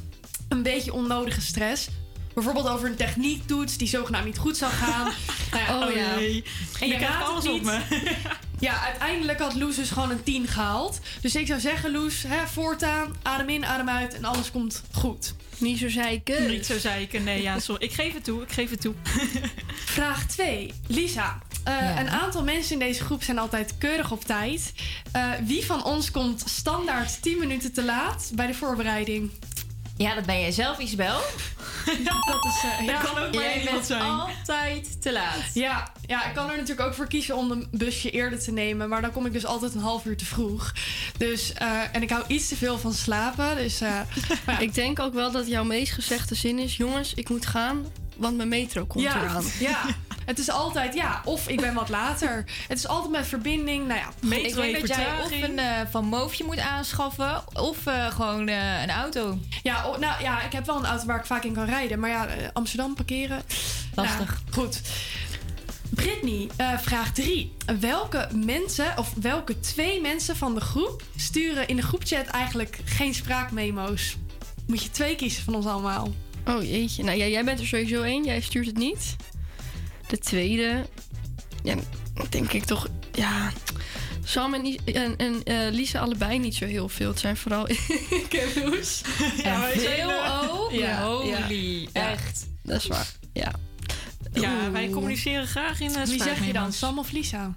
een beetje onnodige stress. Bijvoorbeeld over een techniektoets die zogenaamd niet goed zou gaan. Nou ja,
Oh
ja.
jee.
En
Je
je
krijgt
raadt
alles op
niet. Ja, uiteindelijk had Loes dus gewoon een 10 gehaald. Dus ik zou zeggen, Loes, hè, voortaan, adem in, adem uit en alles komt goed.
Niet zo zeiken.
Niet zo zeiken, nee, ja, sorry. Ik geef het toe, ik geef het toe.
Vraag 2. Lisa, eh,
Ja.
een aantal mensen in deze groep zijn altijd keurig op tijd. Eh, wie van ons komt standaard 10 minuten te laat bij de voorbereiding?
Ja, dat ben jij zelf, Isabel.
Dat is, eh, ja.
kan ook maar Jij bent zijn. altijd te laat.
Ja, ja, ik kan er natuurlijk ook voor kiezen om een busje eerder te nemen. Maar dan kom ik dus altijd een half uur te vroeg. Dus, eh, en ik hou iets te veel van slapen. Dus, eh, ja.
Ik denk ook wel dat jouw meest gezegde zin is... jongens, ik moet gaan, want mijn metro komt
ja,
eraan.
Ja, het is altijd ja, of ik ben wat later. Het is altijd met verbinding. Nou ja,
ik denk dat jij of een eh, Van Moofje moet aanschaffen... of eh, gewoon eh, een auto.
Ja, oh, nou ja, ik heb wel een auto waar ik vaak in kan rijden. Maar ja, Amsterdam parkeren.
Lastig.
Nou, goed. Brittany, eh, vraag 3. Welke mensen, of welke twee mensen van de groep sturen in de groepchat eigenlijk geen spraakmemo's? Moet je twee kiezen van ons allemaal.
Oh jeetje. Nou ja, jij bent er sowieso één. Jij stuurt het niet. De tweede... Ja, denk ik toch... Ja... Sam en, en, en eh, Lisa allebei niet zo heel veel. Het zijn vooral ik en Loes.
En
wij zijn,
veel ook?
ja,
Holy,
ja.
echt.
Dat is waar. Ja.
Ja, wij communiceren graag in uh,
Wie zeg je dan, Sam of Lisa?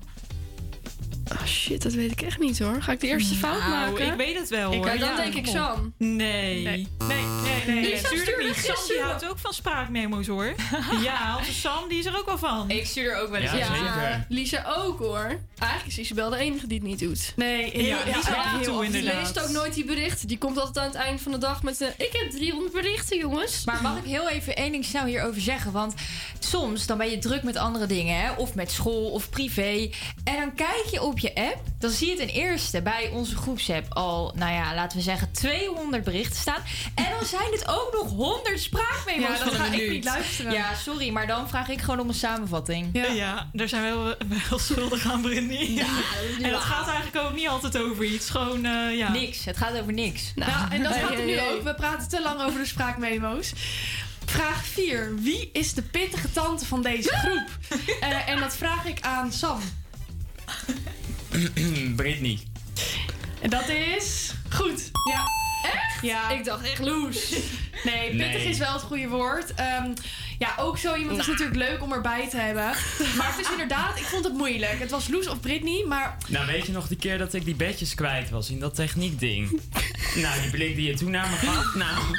Ah, shit, dat weet ik echt niet hoor. Ga ik de eerste fout
Nou,
maken?
ik weet het wel
Ik-
hoor.
dan
Ja,
denk ik. Sam.
Nee.
Nee, nee, nee. nee,
Nee,
nee.
natuurlijk niet. Sam die houdt ook van spraakmemo's hoor. ja, onze Sam die is er ook wel van.
Ik stuur er ook wel eens
Ja, zeker.
Lisa ook hoor. Eigenlijk is Isabel de enige die het niet doet.
Nee,
Ja, Lisa toe
Die leest ook nooit die berichten. Die komt altijd aan het eind van de dag met de... Ik heb 300 berichten, jongens.
Maar mag ik heel even één ding snel hierover zeggen? Want soms dan ben je druk met andere dingen, hè? of met school of privé. En dan kijk je op je app, dan zie je ten eerste bij onze groepsapp al, nou ja, laten we zeggen 200 berichten staan. En dan zijn het ook nog 100 spraakmemo's
Ja, dat ga ik niet luisteren.
Ja, sorry, maar dan vraag ik gewoon om een samenvatting.
Ja. daar zijn we wel, wel schuldig aan, Brindy.
Ja,
en dat gaat eigenlijk ook niet altijd over iets. Gewoon, eh, ja.
Niks, het gaat over niks.
Nou, en dat gaat het
hey,
nu ook. We praten te lang over de spraakmemo's. Vraag 4. Wie is de pittige tante van deze groep? Eh, en dat vraag ik aan Sam.
Britney.
En dat is goed. Ja. Echt? Ja.
Ik dacht echt Loes.
Nee, pittig
Nee.
is wel het goede woord. Ehm, ja, ook zo iemand is natuurlijk leuk om erbij te hebben. Maar het is inderdaad, ik vond het moeilijk. Het was Loes of Britney, maar
Nou, weet je nog die keer dat ik die bedjes kwijt was in dat techniekding? nou, die blik die je toen naar me gaf, nou...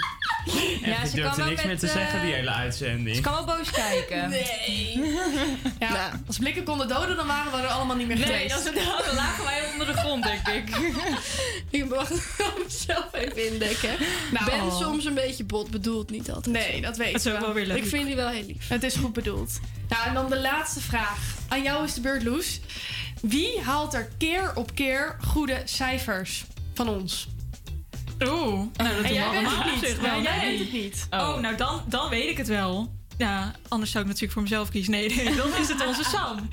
Ja,
Echt,
ze
ik durfde
wel
niks
met,
meer te zeggen, die
eh,
hele uitzending.
Ze kan wel boos kijken.
Nee. Ja, als blikken konden doden, dan waren we er allemaal niet meer
Nee,
geweest.
dat is dan lagen wij onder de grond, denk ik.
Ik mag mezelf even indekken.
Nou,
ben
oh.
soms een beetje bot bedoeld, niet altijd.
Nee, dat weet
Het is
ik
ook
wel.
wel weer leuk.
Ik vind die wel heel lief.
Het is goed bedoeld. Nou, en dan de laatste vraag. Aan jou is de beurt, Loes. Wie haalt er keer op keer goede cijfers van ons?
Oeh, nou dat
En jij bent
allemaal
het
op
niet.
zich
Ja,
wel.
jij
nee.
bent het niet.
Oh, nou dan, dan weet ik het wel. Ja, anders zou ik natuurlijk voor mezelf kiezen. Nee, nee, dan is het onze Sam.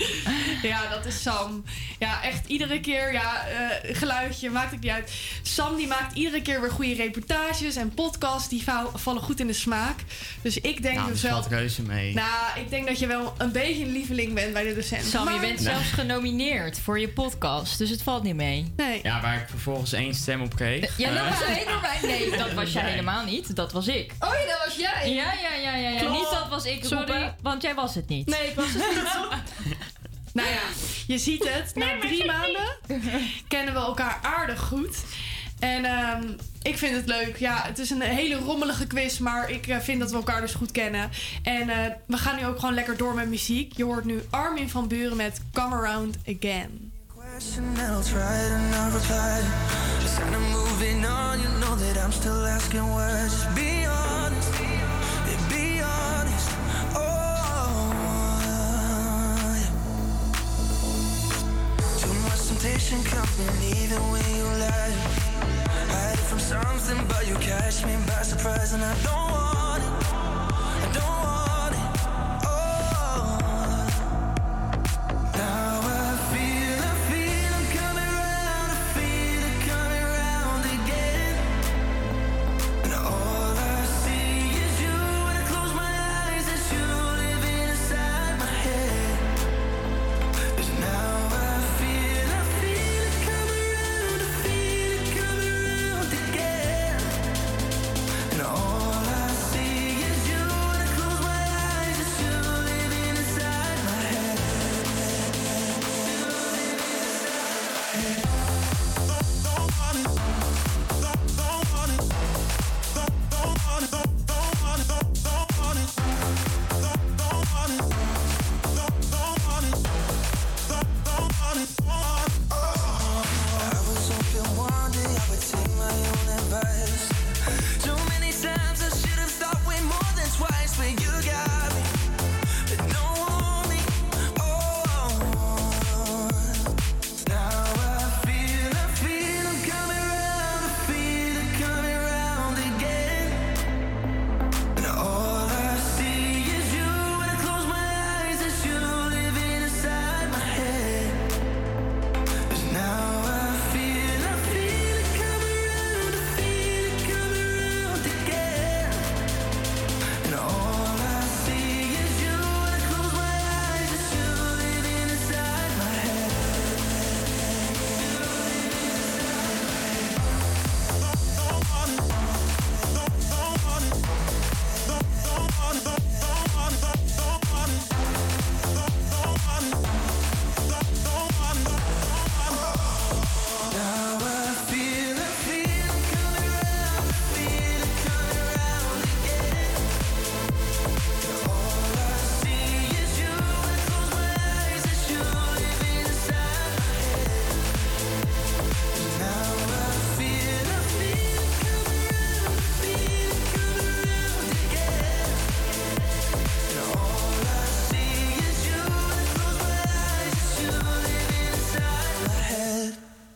Ja, dat is Sam. Ja, echt iedere keer, ja, eh, geluidje, maakt het niet uit. Sam die maakt iedere keer weer goede reportages en podcasts. Die vallen goed in de smaak. Dus ik denk
Nou, dat
wel...
valt reuze mee.
Nou, ik denk dat je wel een beetje een lieveling bent bij de docent.
Sam, je bent zelfs genomineerd voor je podcast, dus het valt niet mee.
Nee.
Ja, waar ik vervolgens één stem op kreeg.
Ja, dat
Eh,
was alleen door mij. Nee, dat was jij
Nee.
helemaal niet. Dat was ik.
Oh ja, dat was jij.
Ja, ja, ja, ja. ja. Niet dat was ik
Sorry.
roepen, want jij was het niet.
Nee, ik was het niet. nou ja, je ziet het. Na drie maanden kennen we elkaar aardig goed. En ehm, ik vind het leuk. Ja, het is een hele rommelige quiz, maar ik eh, vind dat we elkaar dus goed kennen. En eh, we gaan nu ook gewoon lekker door met muziek. Je hoort nu Armin van Buren met Come Around Again.
question temptation coming even when you lie. Hide from something, but you catch me by surprise, and I don't want it.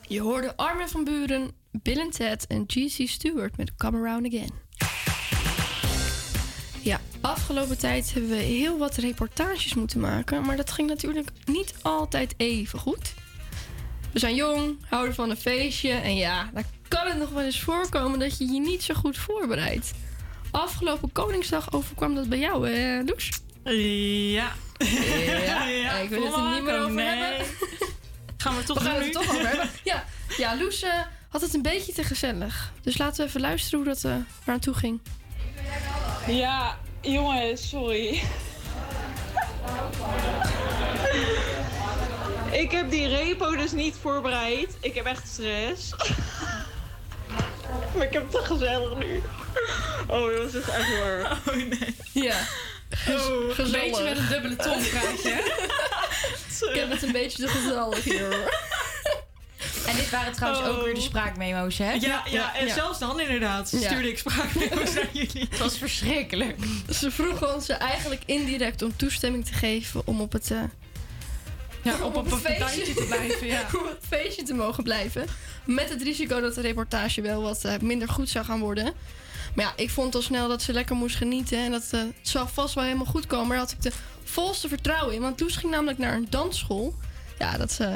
Je hoorde Armin van Buren, Bill en Ted en G.C. Stewart met Come Around Again. Ja, afgelopen tijd hebben we heel wat reportages moeten maken, maar dat ging natuurlijk niet altijd even goed. We zijn jong, houden van een feestje en ja, dan kan het nog wel eens voorkomen dat je je niet zo goed voorbereidt. Afgelopen Koningsdag overkwam dat bij jou, hè, Loes?
Ja.
Ja, ik wil het er niet meer over
nee.
hebben.
Gaan we toch
We gaan het er
nu?
toch over hebben. Ja, ja Loes eh, had het een beetje te gezellig. Dus laten we even luisteren hoe dat eh waar aan toe ging.
Ja, jongens, sorry. Ik heb die repo dus niet voorbereid. Ik heb echt stress. Maar ik heb het te gezellig nu. Oh, dat is echt waar.
Oh nee.
Ja.
Oh,
Een beetje met een dubbele tong praat je?
Ik heb het een beetje te gezellig hier. hoor.
En dit waren trouwens ook
Oh.
weer de spraakmemo's, hè?
Ja, ja, en zelfs dan inderdaad
Ja.
stuurde ik spraakmemo's naar jullie.
Het was verschrikkelijk.
Ze vroegen ons eigenlijk indirect om toestemming te geven om op het, eh,
Ja, op, op een feestje te blijven, ja.
om op het feestje te mogen blijven. Met het risico dat de reportage wel wat eh, minder goed zou gaan worden. Maar ja, ik vond al snel dat ze lekker moest genieten. En dat eh, het zou vast wel helemaal goed komen. Daar had ik de volste vertrouwen in. Want Loes ging namelijk naar een dansschool. Ja, dat eh,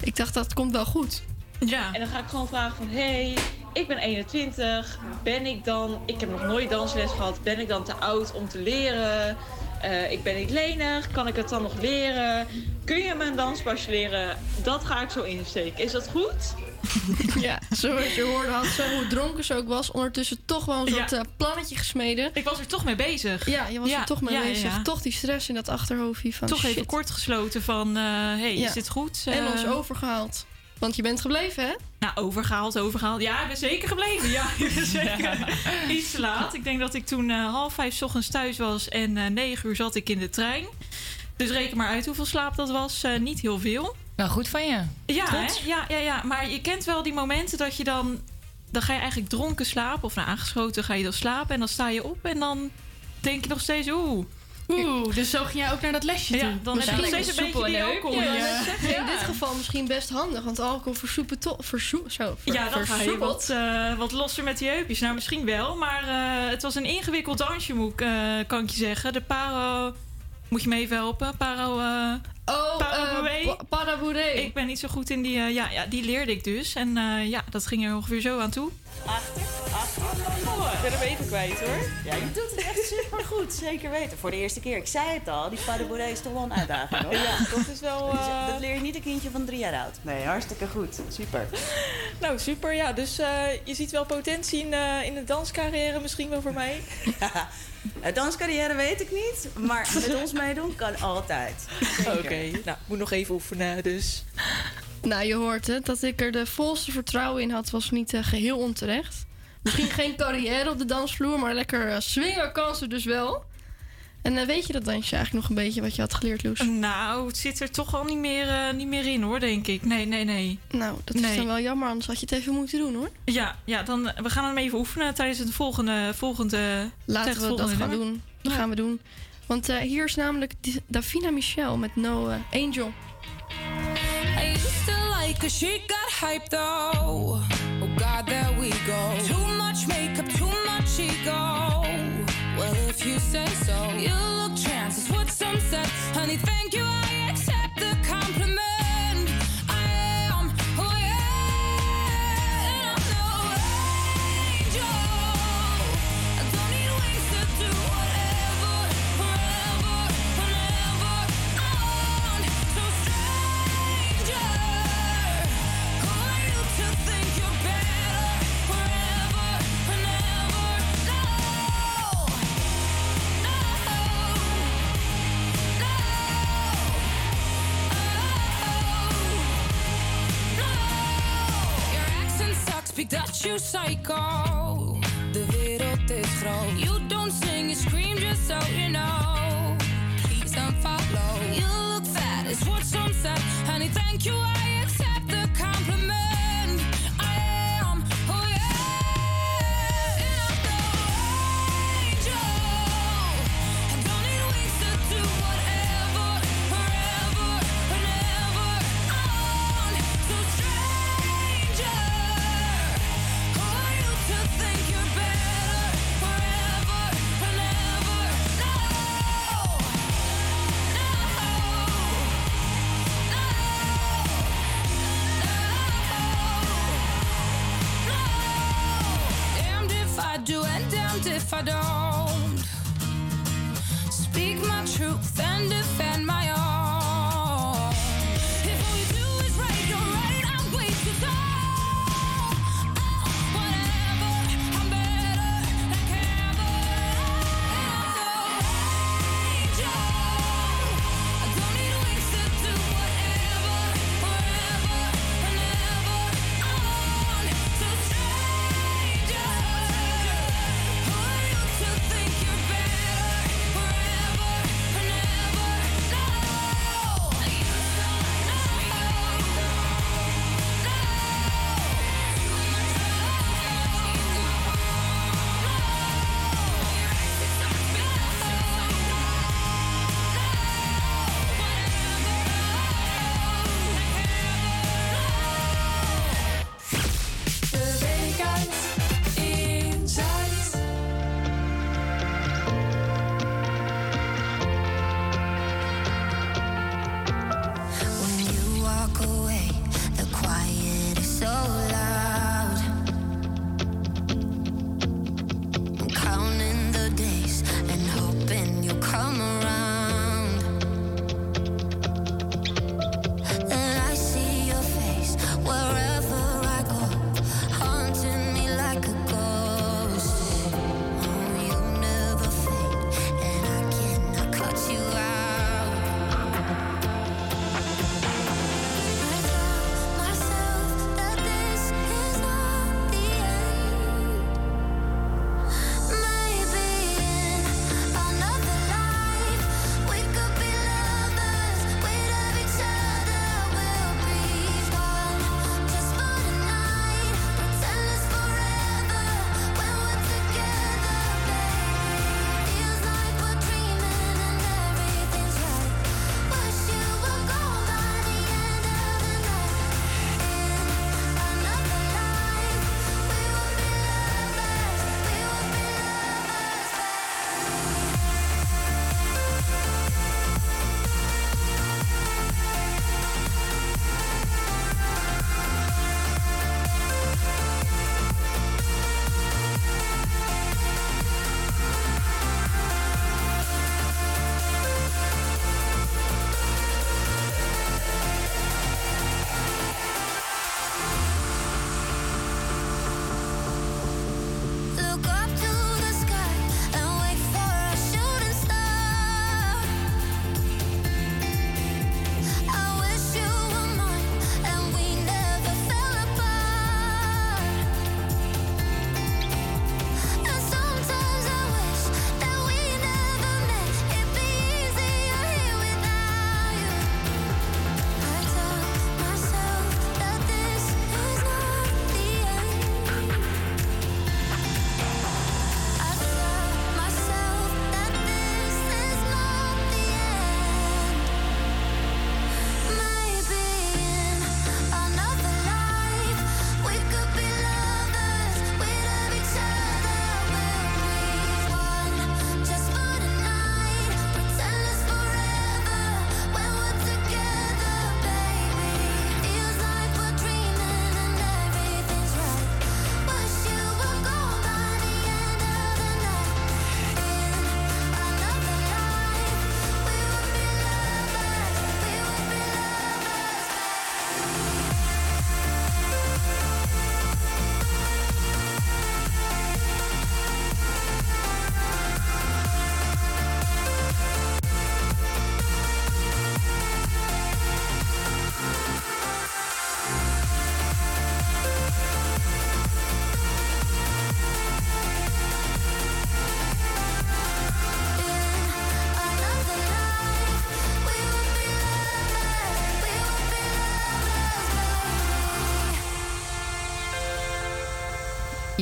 ik dacht, dat komt wel goed.
Ja.
En dan ga ik gewoon vragen van... hey, ik ben 21. Ben ik dan... Ik heb nog nooit dansles gehad. Ben ik dan te oud om te leren? Eh, ik ben niet lenig. Kan ik het dan nog leren? Kun je me een danspasje leren? Dat ga ik zo insteken. Is dat goed?
Ja, zoals je hoorde had ze, hoe dronken ze ook was, ondertussen toch wel een
Ja.
soort eh, plannetje gesmeden.
Ik was er toch mee bezig.
Ja, je was
Ja,
er toch mee
ja,
bezig.
ja.
Toch die stress in dat achterhoofdje van
Toch
shit.
even kort gesloten van, eh hey,
Ja.
is dit goed?
En ons overgehaald. Want je bent gebleven, hè?
Nou, overgehaald, overgehaald. Ja, ik ben zeker gebleven. Ja, ik ben zeker iets te laat. Ik denk dat ik toen eh, half vijf 's ochtends thuis was en eh, negen uur zat ik in de trein. Dus reken maar uit hoeveel slaap dat was. Eh, niet heel veel.
Nou, goed van je.
Ja, hè? ja, ja, ja, maar je kent wel die momenten dat je dan... Dan ga je eigenlijk dronken slapen. Of nou, aangeschoten ga je dan slapen. En dan sta je op en dan denk je nog steeds... Oeh,
Oeh, dus zo ging jij ook naar dat lesje
Ja,
toe?
dan heb je nog steeds een beetje die alcohol. in
Ja, dat. In dit geval misschien best handig, want alcohol versoepelt toch. Versoe, zo, ver-
Ja, dan ga je
versoepelt.
wat, eh, wat losser met die heupjes. Nou, misschien wel. Maar eh, het was een ingewikkeld dansje, moet eh, kan ik je zeggen. De paro... Moet je me even helpen? Paro... eh
Oh,
Parabouré.
pa- Parabouré.
Ik ben niet zo goed in die... eh, ja, ja, die leerde ik dus. En eh, ja, dat ging er ongeveer zo aan toe.
Achter, achter. Ik ben hem even kwijt hoor. Ja, je doet het echt super goed, zeker weten. Voor de eerste keer, ik zei het al, die paardenboerderij is toch wel een uitdaging hoor.
Ja, dat is wel, eh,
Dat leer je niet een kindje van drie jaar oud. Nee, hartstikke goed. Super.
Nou, super. Ja, dus eh, je ziet wel potentie in, eh, in de danscarrière misschien wel voor mij.
Ja, danscarrière weet ik niet, maar met ons meedoen kan altijd.
Oké, nou, moet nog even oefenen, dus...
Nou, je hoort het. Dat ik er de volste vertrouwen in had, was niet eh, geheel onterecht. Misschien geen carrière op de dansvloer, maar lekker uh, swingerkansen dus wel. En eh, weet je dat dansje eigenlijk nog een beetje wat je had geleerd, Loes?
Nou, het zit er toch al niet meer, eh, niet meer in hoor, denk ik. Nee, nee, nee.
Nou, dat is dan wel jammer, anders had je het even moeten doen hoor.
Ja, ja dan, we gaan hem even oefenen tijdens het volgende... volgende
Laten
het
we dat gaan
nummer.
doen. Dat gaan we doen. Want eh, hier is namelijk Davina Michel met No eh, Angel.
I used to like her, she got hyped though. Oh God, there we go. Too much makeup, too much ego. You say so, you look chances. What some said, honey, thank you, I sucks, that you psycho. De wereld is groot. You don't sing, you scream just so you know. Please don't follow. You look fat, is what some said. Honey, thank you, I accept the compliment.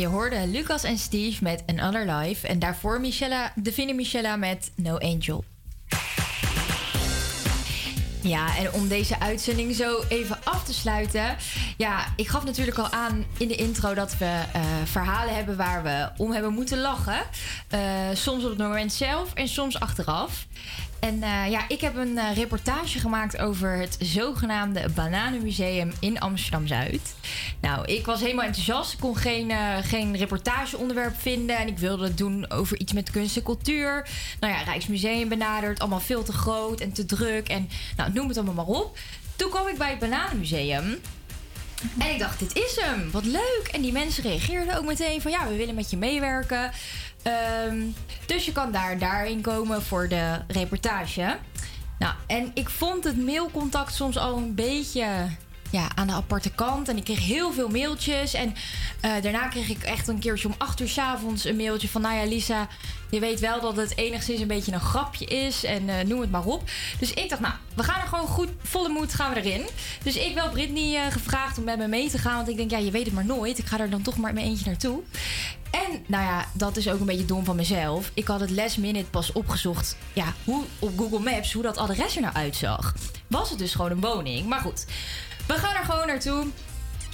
Je hoorde Lucas en Steve met Another Life. En daarvoor Michella, Davina Michella met No Angel. Ja, en om deze uitzending zo even af te sluiten. Ja, ik gaf natuurlijk al aan in de intro dat we eh, verhalen hebben waar we om hebben moeten lachen. Eh, soms op het moment zelf en soms achteraf. En eh, ja, ik heb een reportage gemaakt over het zogenaamde Bananenmuseum in Amsterdam Zuid. Nou, ik was helemaal enthousiast. Ik kon geen, eh, geen reportageonderwerp vinden. En ik wilde het doen over iets met kunst en cultuur. Nou ja, Rijksmuseum benaderd. Allemaal veel te groot en te druk. En nou, noem het allemaal maar op. Toen kwam ik bij het Bananenmuseum. En ik dacht, dit is hem. Wat leuk. En die mensen reageerden ook meteen van... ja, we willen met je meewerken. Ehm, dus je kan daar daarin komen voor de reportage. Nou, en ik vond het mailcontact soms al een beetje ja, aan de aparte kant. En ik kreeg heel veel mailtjes. En eh, daarna kreeg ik echt een keertje om acht uur s avonds een mailtje van... Nou ja, Lisa, je weet wel dat het enigszins een beetje een grapje is. En eh, noem het maar op. Dus ik dacht, nou, we gaan er gewoon goed, volle moed gaan we erin. Dus ik wel Britney eh, gevraagd om met me mee te gaan. Want ik denk, ja, je weet het maar nooit. Ik ga er dan toch maar met mijn eentje naartoe. En nou ja, dat is ook een beetje dom van mezelf. Ik had het last minute pas opgezocht. Ja, hoe op Google Maps, hoe dat adres er nou uitzag. Was het dus gewoon een woning. Maar goed, we gaan er gewoon naartoe.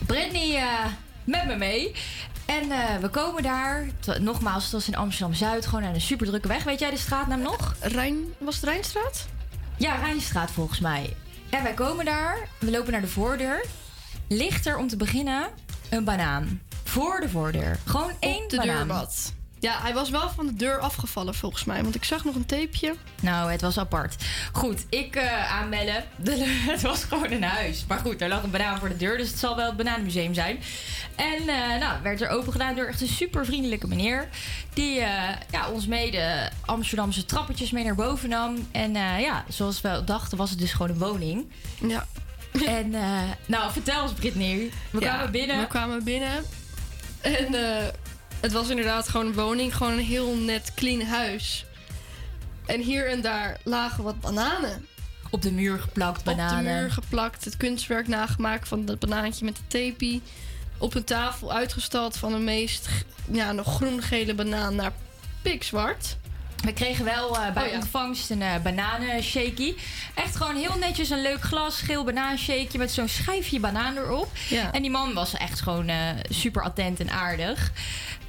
Britney eh, met me mee. En eh, we komen daar. Nogmaals, het was in Amsterdam Zuid. Gewoon aan een super drukke weg. Weet jij de straatnaam nog?
Rijn, was het Rijnstraat?
Ja, Rijnstraat volgens mij. En wij komen daar. We lopen naar de voordeur. Ligt er om te beginnen een banaan. Voor de voordeur. Gewoon één
de
banaan.
deurbad. Ja, hij was wel van de deur afgevallen volgens mij. Want ik zag nog een tapeje.
Nou, het was apart. Goed, ik eh, aanbellen. Het was gewoon een huis. Maar goed, er lag een banaan voor de deur, dus het zal wel het bananenmuseum zijn. En eh, nou, werd er open gedaan door echt een super vriendelijke meneer. Die eh, ja, ons mee de Amsterdamse trappetjes mee naar boven nam. En ja, zoals we dachten was het dus gewoon een woning.
Ja.
En nou, vertel eens Britney. We
Ja,
kwamen binnen.
We kwamen binnen. En eh, het was inderdaad gewoon een woning. Gewoon een heel net clean huis. En hier en daar lagen wat bananen.
Op de muur geplakt bananen.
Op de muur geplakt. Het kunstwerk nagemaakt van dat banaantje met de tapie. Op een tafel uitgestald van de meest ja, nog groen-gele banaan naar pikzwart.
We kregen wel eh, bij
Oh ja.
ontvangst een eh bananenshaky. Echt gewoon heel netjes een leuk glas, geel banaanshakeje met zo'n schijfje banaan erop.
Ja.
En die man was echt gewoon eh, super attent en aardig.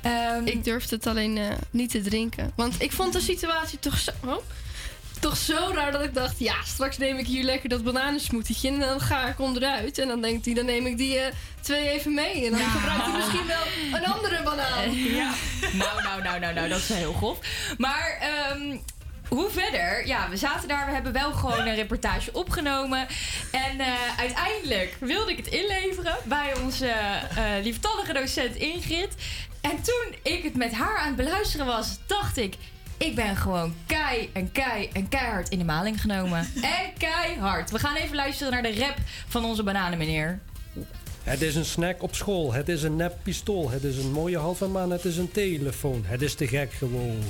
Ehm,
Ik durfde het alleen eh, niet te drinken. Want ik vond de situatie toch zo, oh, toch zo raar dat ik dacht... ja, straks neem ik hier lekker dat bananensmoetietje... en dan ga ik onderuit. En dan denkt hij, dan neem ik die eh, twee even mee. En dan gebruikt hij misschien wel een andere banaan.
ja. nou, nou, nou, nou, nou, dat is heel grof. Maar ehm, hoe verder? Ja, we zaten daar, we hebben wel gewoon een reportage opgenomen. En eh, uiteindelijk wilde ik het inleveren bij onze eh lieftallige docent Ingrid. En toen ik het met haar aan het beluisteren was, dacht ik... Ik ben gewoon kei en kei en keihard in de maling genomen. En keihard. We gaan even luisteren naar de rap van onze bananenmeneer.
Het is een snack op school. Het is een nep pistool. Het is een mooie halve maan. Het is een telefoon. Het is te gek gewoon.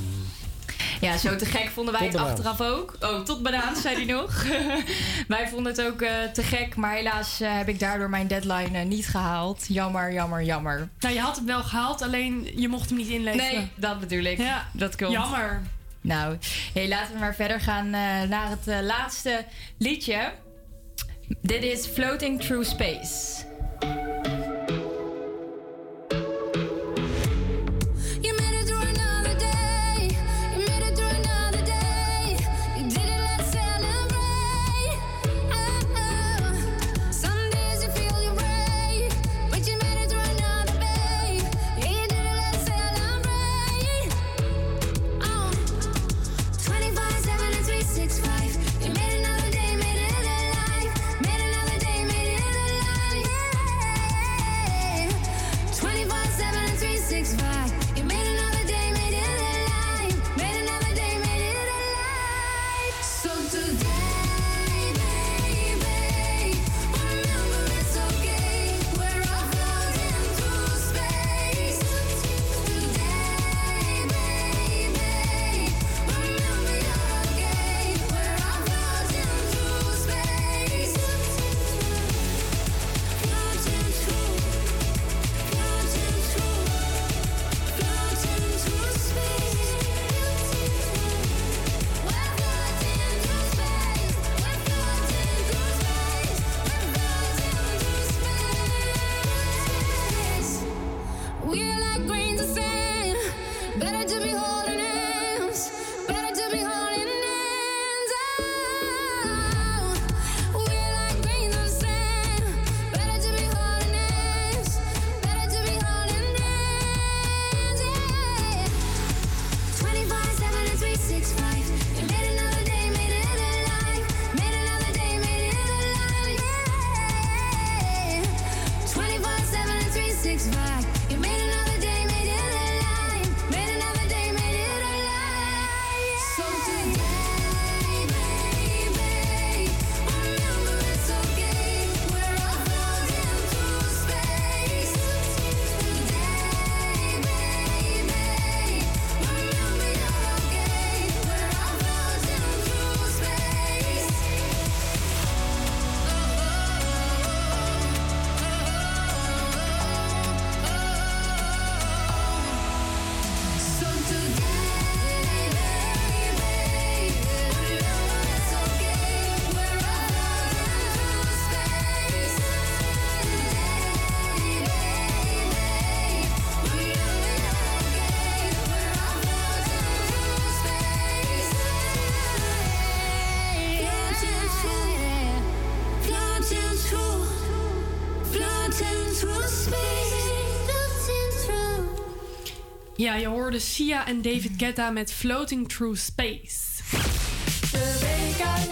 Ja, zo te gek vonden wij
Tot
het achteraf ook. Oh, tot banaan, zei hij nog. wij vonden het ook eh, te gek, maar helaas eh, heb ik daardoor mijn deadline eh, niet gehaald. Jammer, jammer, jammer.
Nou, je had hem wel gehaald, alleen je mocht hem niet inleveren.
Nee, dat bedoel ik.
Ja,
dat komt.
jammer.
Nou, hey, laten we maar verder gaan eh, naar het laatste liedje. Dit is Floating Through Space.
Ja, je hoorde Sia en David Guetta met Floating Through Space.
De week uit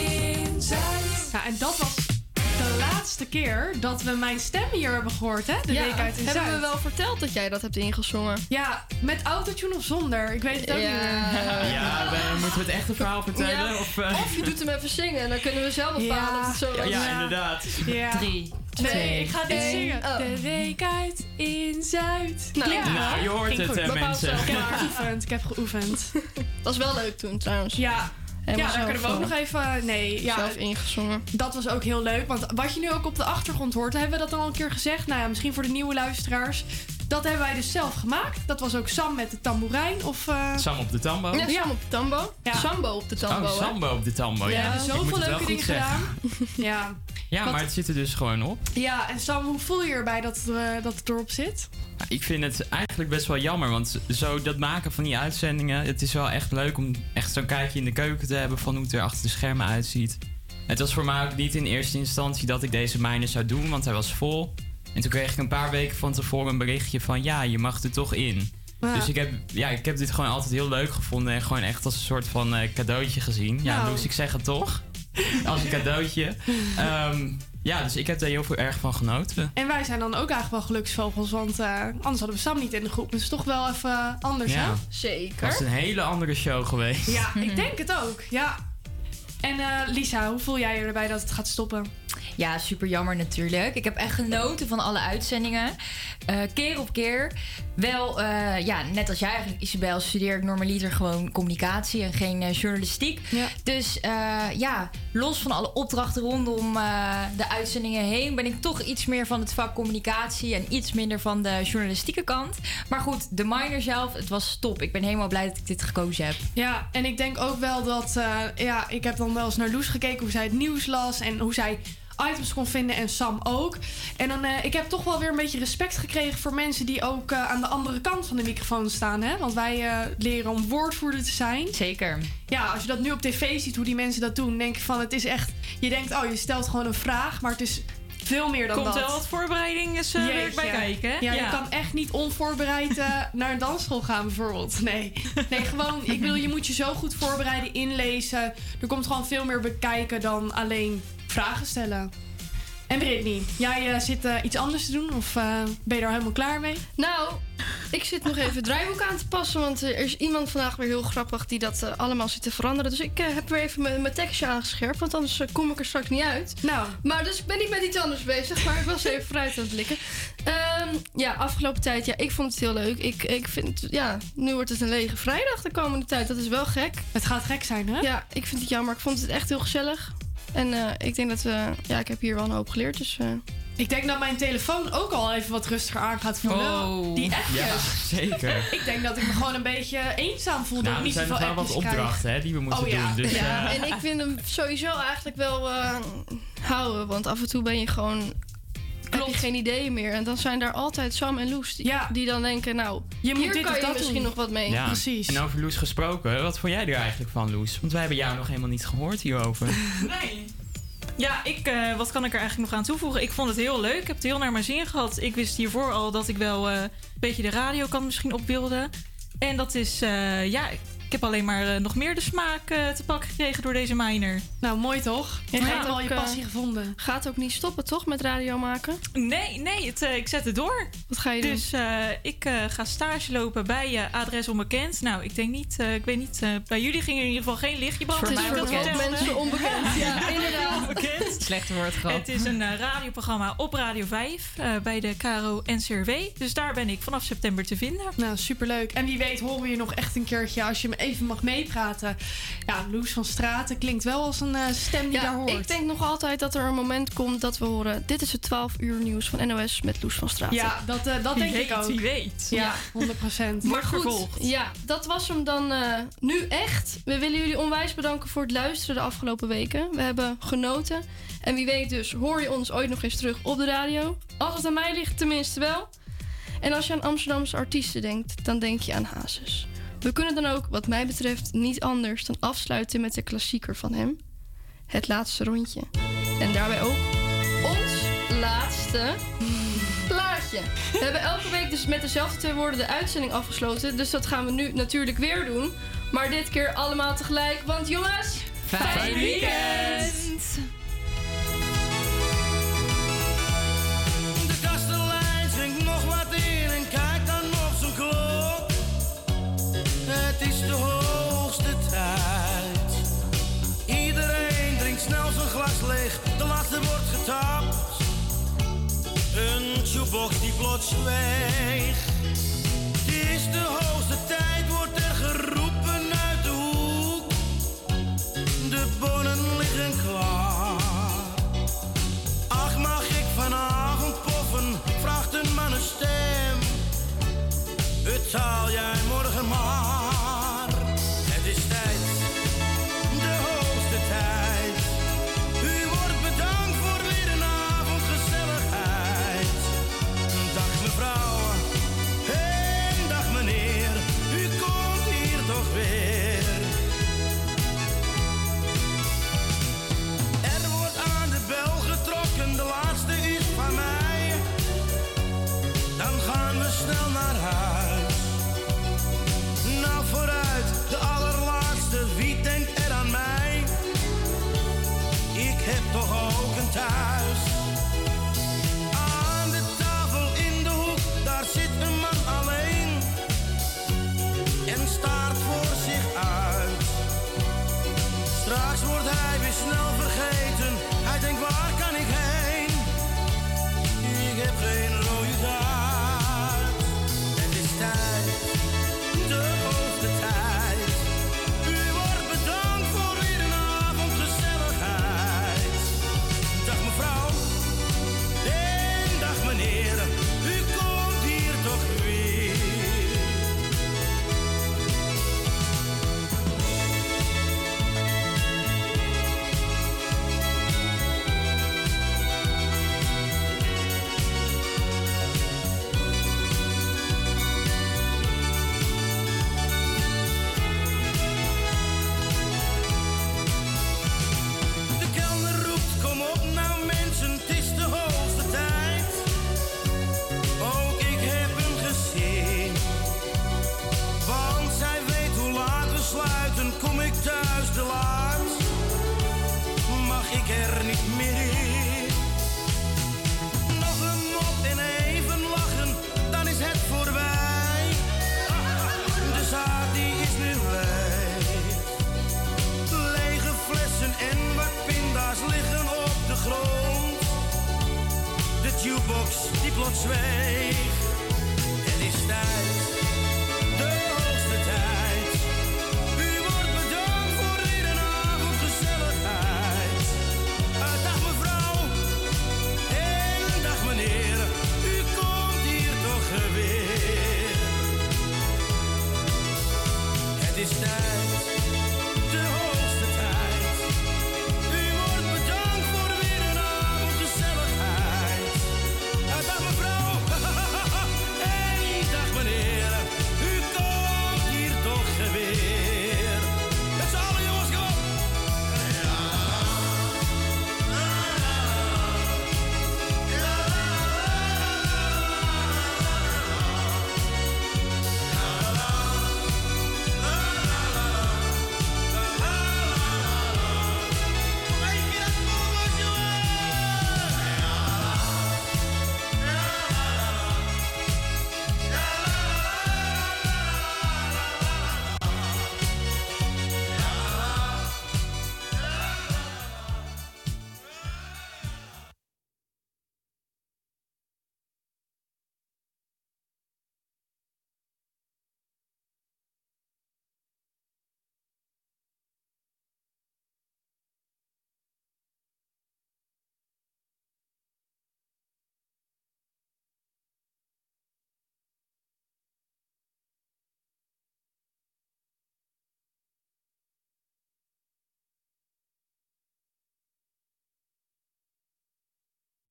in Zuid.
Ja, en dat was de laatste keer dat we mijn stem hier hebben gehoord, hè? De
Ja,
week uit in
hebben
Zuid.
we wel verteld dat jij dat hebt ingezongen?
Ja, met autotune of zonder? Ik weet het ook
Ja.
niet meer.
Ja, wij- moeten we het echte verhaal vertellen?
Ja,
Of, eh?
of je doet hem even zingen en dan kunnen we zelf bepalen
Ja.
of het zo
Ja,
was.
ja, inderdaad.
Ja.
Drie, twee,
ik ga dit
één.
zingen.
Oh.
De week uit in Zuid.
Nou,
Klinkt
Nou,
wel.
je hoort
Ging
het,
goed.
mensen.
Ik heb geoefend. Ik heb geoefend.
Dat was wel leuk toen trouwens.
Ja.
Helemaal
ja, daar kunnen we ook
eh,
nog even... Nee, ja.
zelf ingezongen.
Dat was ook heel leuk. Want wat je nu ook op de achtergrond hoort... hebben we dat al een keer gezegd? Nou ja, misschien voor de nieuwe luisteraars. Dat hebben wij dus zelf gemaakt. Dat was ook Sam met de tamboerijn. Of, eh,
Sam op de tambo.
Ja, Sam op de tambo.
Ja.
Sambo op de tambo.
Oh,
hè?
Sambo op de tambo.
we
Ja,
hebben
Ik moet
zoveel leuke dingen
zeggen.
gedaan. Ja.
Ja,
Wat-
maar het zit er dus gewoon op.
ja, en Sam, hoe voel je erbij dat, het, eh, dat het erop zit?
Ja, Ik vind het eigenlijk best wel jammer, want zo dat maken van die uitzendingen, het is wel echt leuk om echt zo'n kijkje in de keuken te hebben van hoe het er achter de schermen uitziet. Het was voor mij ook niet in eerste instantie dat ik deze mijne zou doen, want hij was vol. En toen kreeg ik een paar weken van tevoren een berichtje van ja, je mag er toch in.
Ja.
Dus ik heb, ja, ik heb dit gewoon altijd heel leuk gevonden en gewoon echt als een soort van eh, cadeautje gezien. Ja,
Nou.
Loes, ik zeg het toch? als een cadeautje. Ehm, ja, dus ik heb daar heel veel erg van genoten.
En wij zijn dan ook eigenlijk wel geluksvogels. Want eh, anders hadden we Sam niet in de groep. Dus toch wel even anders, hè?
Ja.
Zeker.
Dat is een hele andere show geweest.
Ja, ik denk het ook. Ja. En eh, Lisa, hoe voel jij je erbij dat het gaat stoppen?
Ja, super jammer natuurlijk. Ik heb echt genoten van alle uitzendingen. Eh, keer op keer. Wel, eh, ja, net als jij eigenlijk, Isabel, studeer ik normaliter gewoon communicatie en geen eh, journalistiek.
Ja.
Dus eh, ja, los van alle opdrachten rondom de uitzendingen heen, ben ik toch iets meer van het vak communicatie en iets minder van de journalistieke kant. Maar goed, de minor zelf, het was top. Ik ben helemaal blij dat ik dit gekozen heb.
Ja, en ik denk ook wel dat... ja, ik heb dan wel eens naar Loes gekeken hoe zij het nieuws las... en hoe zij items kon vinden en Sam ook. En dan, eh, ik heb toch wel weer een beetje respect gekregen... voor mensen die ook eh, aan de andere kant van de microfoon staan. Hè? Want wij eh, leren om woordvoerder te zijn.
Zeker.
Ja, als je dat nu op tv ziet, hoe die mensen dat doen... denk je van, het is echt... Je denkt, oh, je stelt gewoon een vraag... maar het is veel meer dan
Komt
dat.
wel wat voorbereidingswerk
Jeetje.
bij kijken. hè?
Ja, je kan echt niet onvoorbereid naar een dansschool gaan bijvoorbeeld. Nee. nee, gewoon, ik bedoel, je moet je zo goed voorbereiden, inlezen. Er komt gewoon veel meer bekijken dan alleen vragen stellen. En Brittany, jij eh, zit eh, iets anders te doen of eh, ben je daar helemaal klaar mee?
Nou, ik zit nog even het draaiboek aan te passen. Want er is iemand vandaag weer heel grappig die dat allemaal zit te veranderen. Dus ik heb weer even mijn tekstje aangescherpt. Want anders kom ik er straks niet uit.
Nou.
Maar dus ik ben niet met iets anders bezig. Maar ik was even vooruit aan het blikken. Ehm, ja, afgelopen tijd. Ja, ik vond het heel leuk. Ik, ik vind, ja, nu wordt het een lege vrijdag de komende tijd. Dat is wel gek.
Het gaat gek zijn, hè?
Ja, ik vind het jammer. Ik vond het echt heel gezellig. En eh, ik denk dat we... Ja, ik heb hier wel een hoop geleerd. Dus... eh,
Ik denk dat mijn telefoon ook al even wat rustiger aan gaat voelen.
Oh.
Die appjes.
Ja, zeker.
Ik denk dat ik me gewoon een beetje eenzaam voel.
Nou, er
niet
zijn nog wel wat opdrachten hè, die we moeten
Oh, ja.
doen. Dus,
ja,
eh,
en ik vind hem sowieso eigenlijk wel eh, houden. Want af en toe ben je gewoon... Heb je geen ideeën meer. En dan zijn daar altijd Sam en Loes die, die dan denken... Nou,
Je moet
hier
dit
kan
of
je
dat
misschien
doen.
nog wat mee.
ja. En over Loes gesproken, wat vond jij er eigenlijk van, Loes? Want wij hebben jou nog helemaal niet gehoord hierover.
Nee. Ja, ik, eh, wat kan ik er eigenlijk nog aan toevoegen? Ik vond het heel leuk. Ik heb het heel naar mijn zin gehad. Ik wist hiervoor al dat ik wel eh, een beetje de radiokant misschien op wilde. En dat is, eh, ja, ik heb alleen maar eh, nog meer de smaak eh, te pakken gekregen door deze miner.
Nou, mooi toch?
Je
Ja. wel
ook,
je
eh,
passie
gevonden.
Gaat ook niet stoppen, toch? Met radio maken?
Nee, nee, het, eh, ik zet het door.
Wat ga je doen?
Dus eh, ik eh, ga stage lopen bij eh, Adres Onbekend. Nou, ik denk niet, eh, ik weet niet, eh, bij jullie ging er in ieder geval geen lichtje branden.
Het is voor
vertelde.
mensen onbekend. Ja, inderdaad.
Onbekend.
Slechte woordgrap.
Het is een radioprogramma op Radio 5 eh, bij de KRO NCRW. Dus daar ben ik vanaf september te vinden.
Nou, superleuk. En wie weet horen we je nog echt een keertje als je me even mag meepraten. Ja, Loes van Straten klinkt wel als een eh, stem die daar
Ja,
hoort.
ik denk nog altijd dat er een moment komt dat we horen... Dit is het 12 uur nieuws van NOS met Loes van Straat.
Ja, dat, eh, dat denk ik
weet,
ook.
wie weet.
Ja, 100 procent.
Maar goed, ja, dat was hem dan eh, nu echt. We willen jullie onwijs bedanken voor het luisteren de afgelopen weken. We hebben genoten. En wie weet dus, hoor je ons ooit nog eens terug op de radio? Als het aan mij ligt, tenminste wel. En als je aan Amsterdamse artiesten denkt, dan denk je aan Hazes. We kunnen dan ook, wat mij betreft, niet anders dan afsluiten met de klassieker van hem: Het laatste rondje. En daarbij ook ons laatste plaatje. We hebben elke week dus met dezelfde twee woorden de uitzending afgesloten. Dus dat gaan we nu natuurlijk weer doen. Maar dit keer allemaal tegelijk, want jongens,
fijn,
fijn weekend! box die plots zwijgt. Het is de hoogste tijd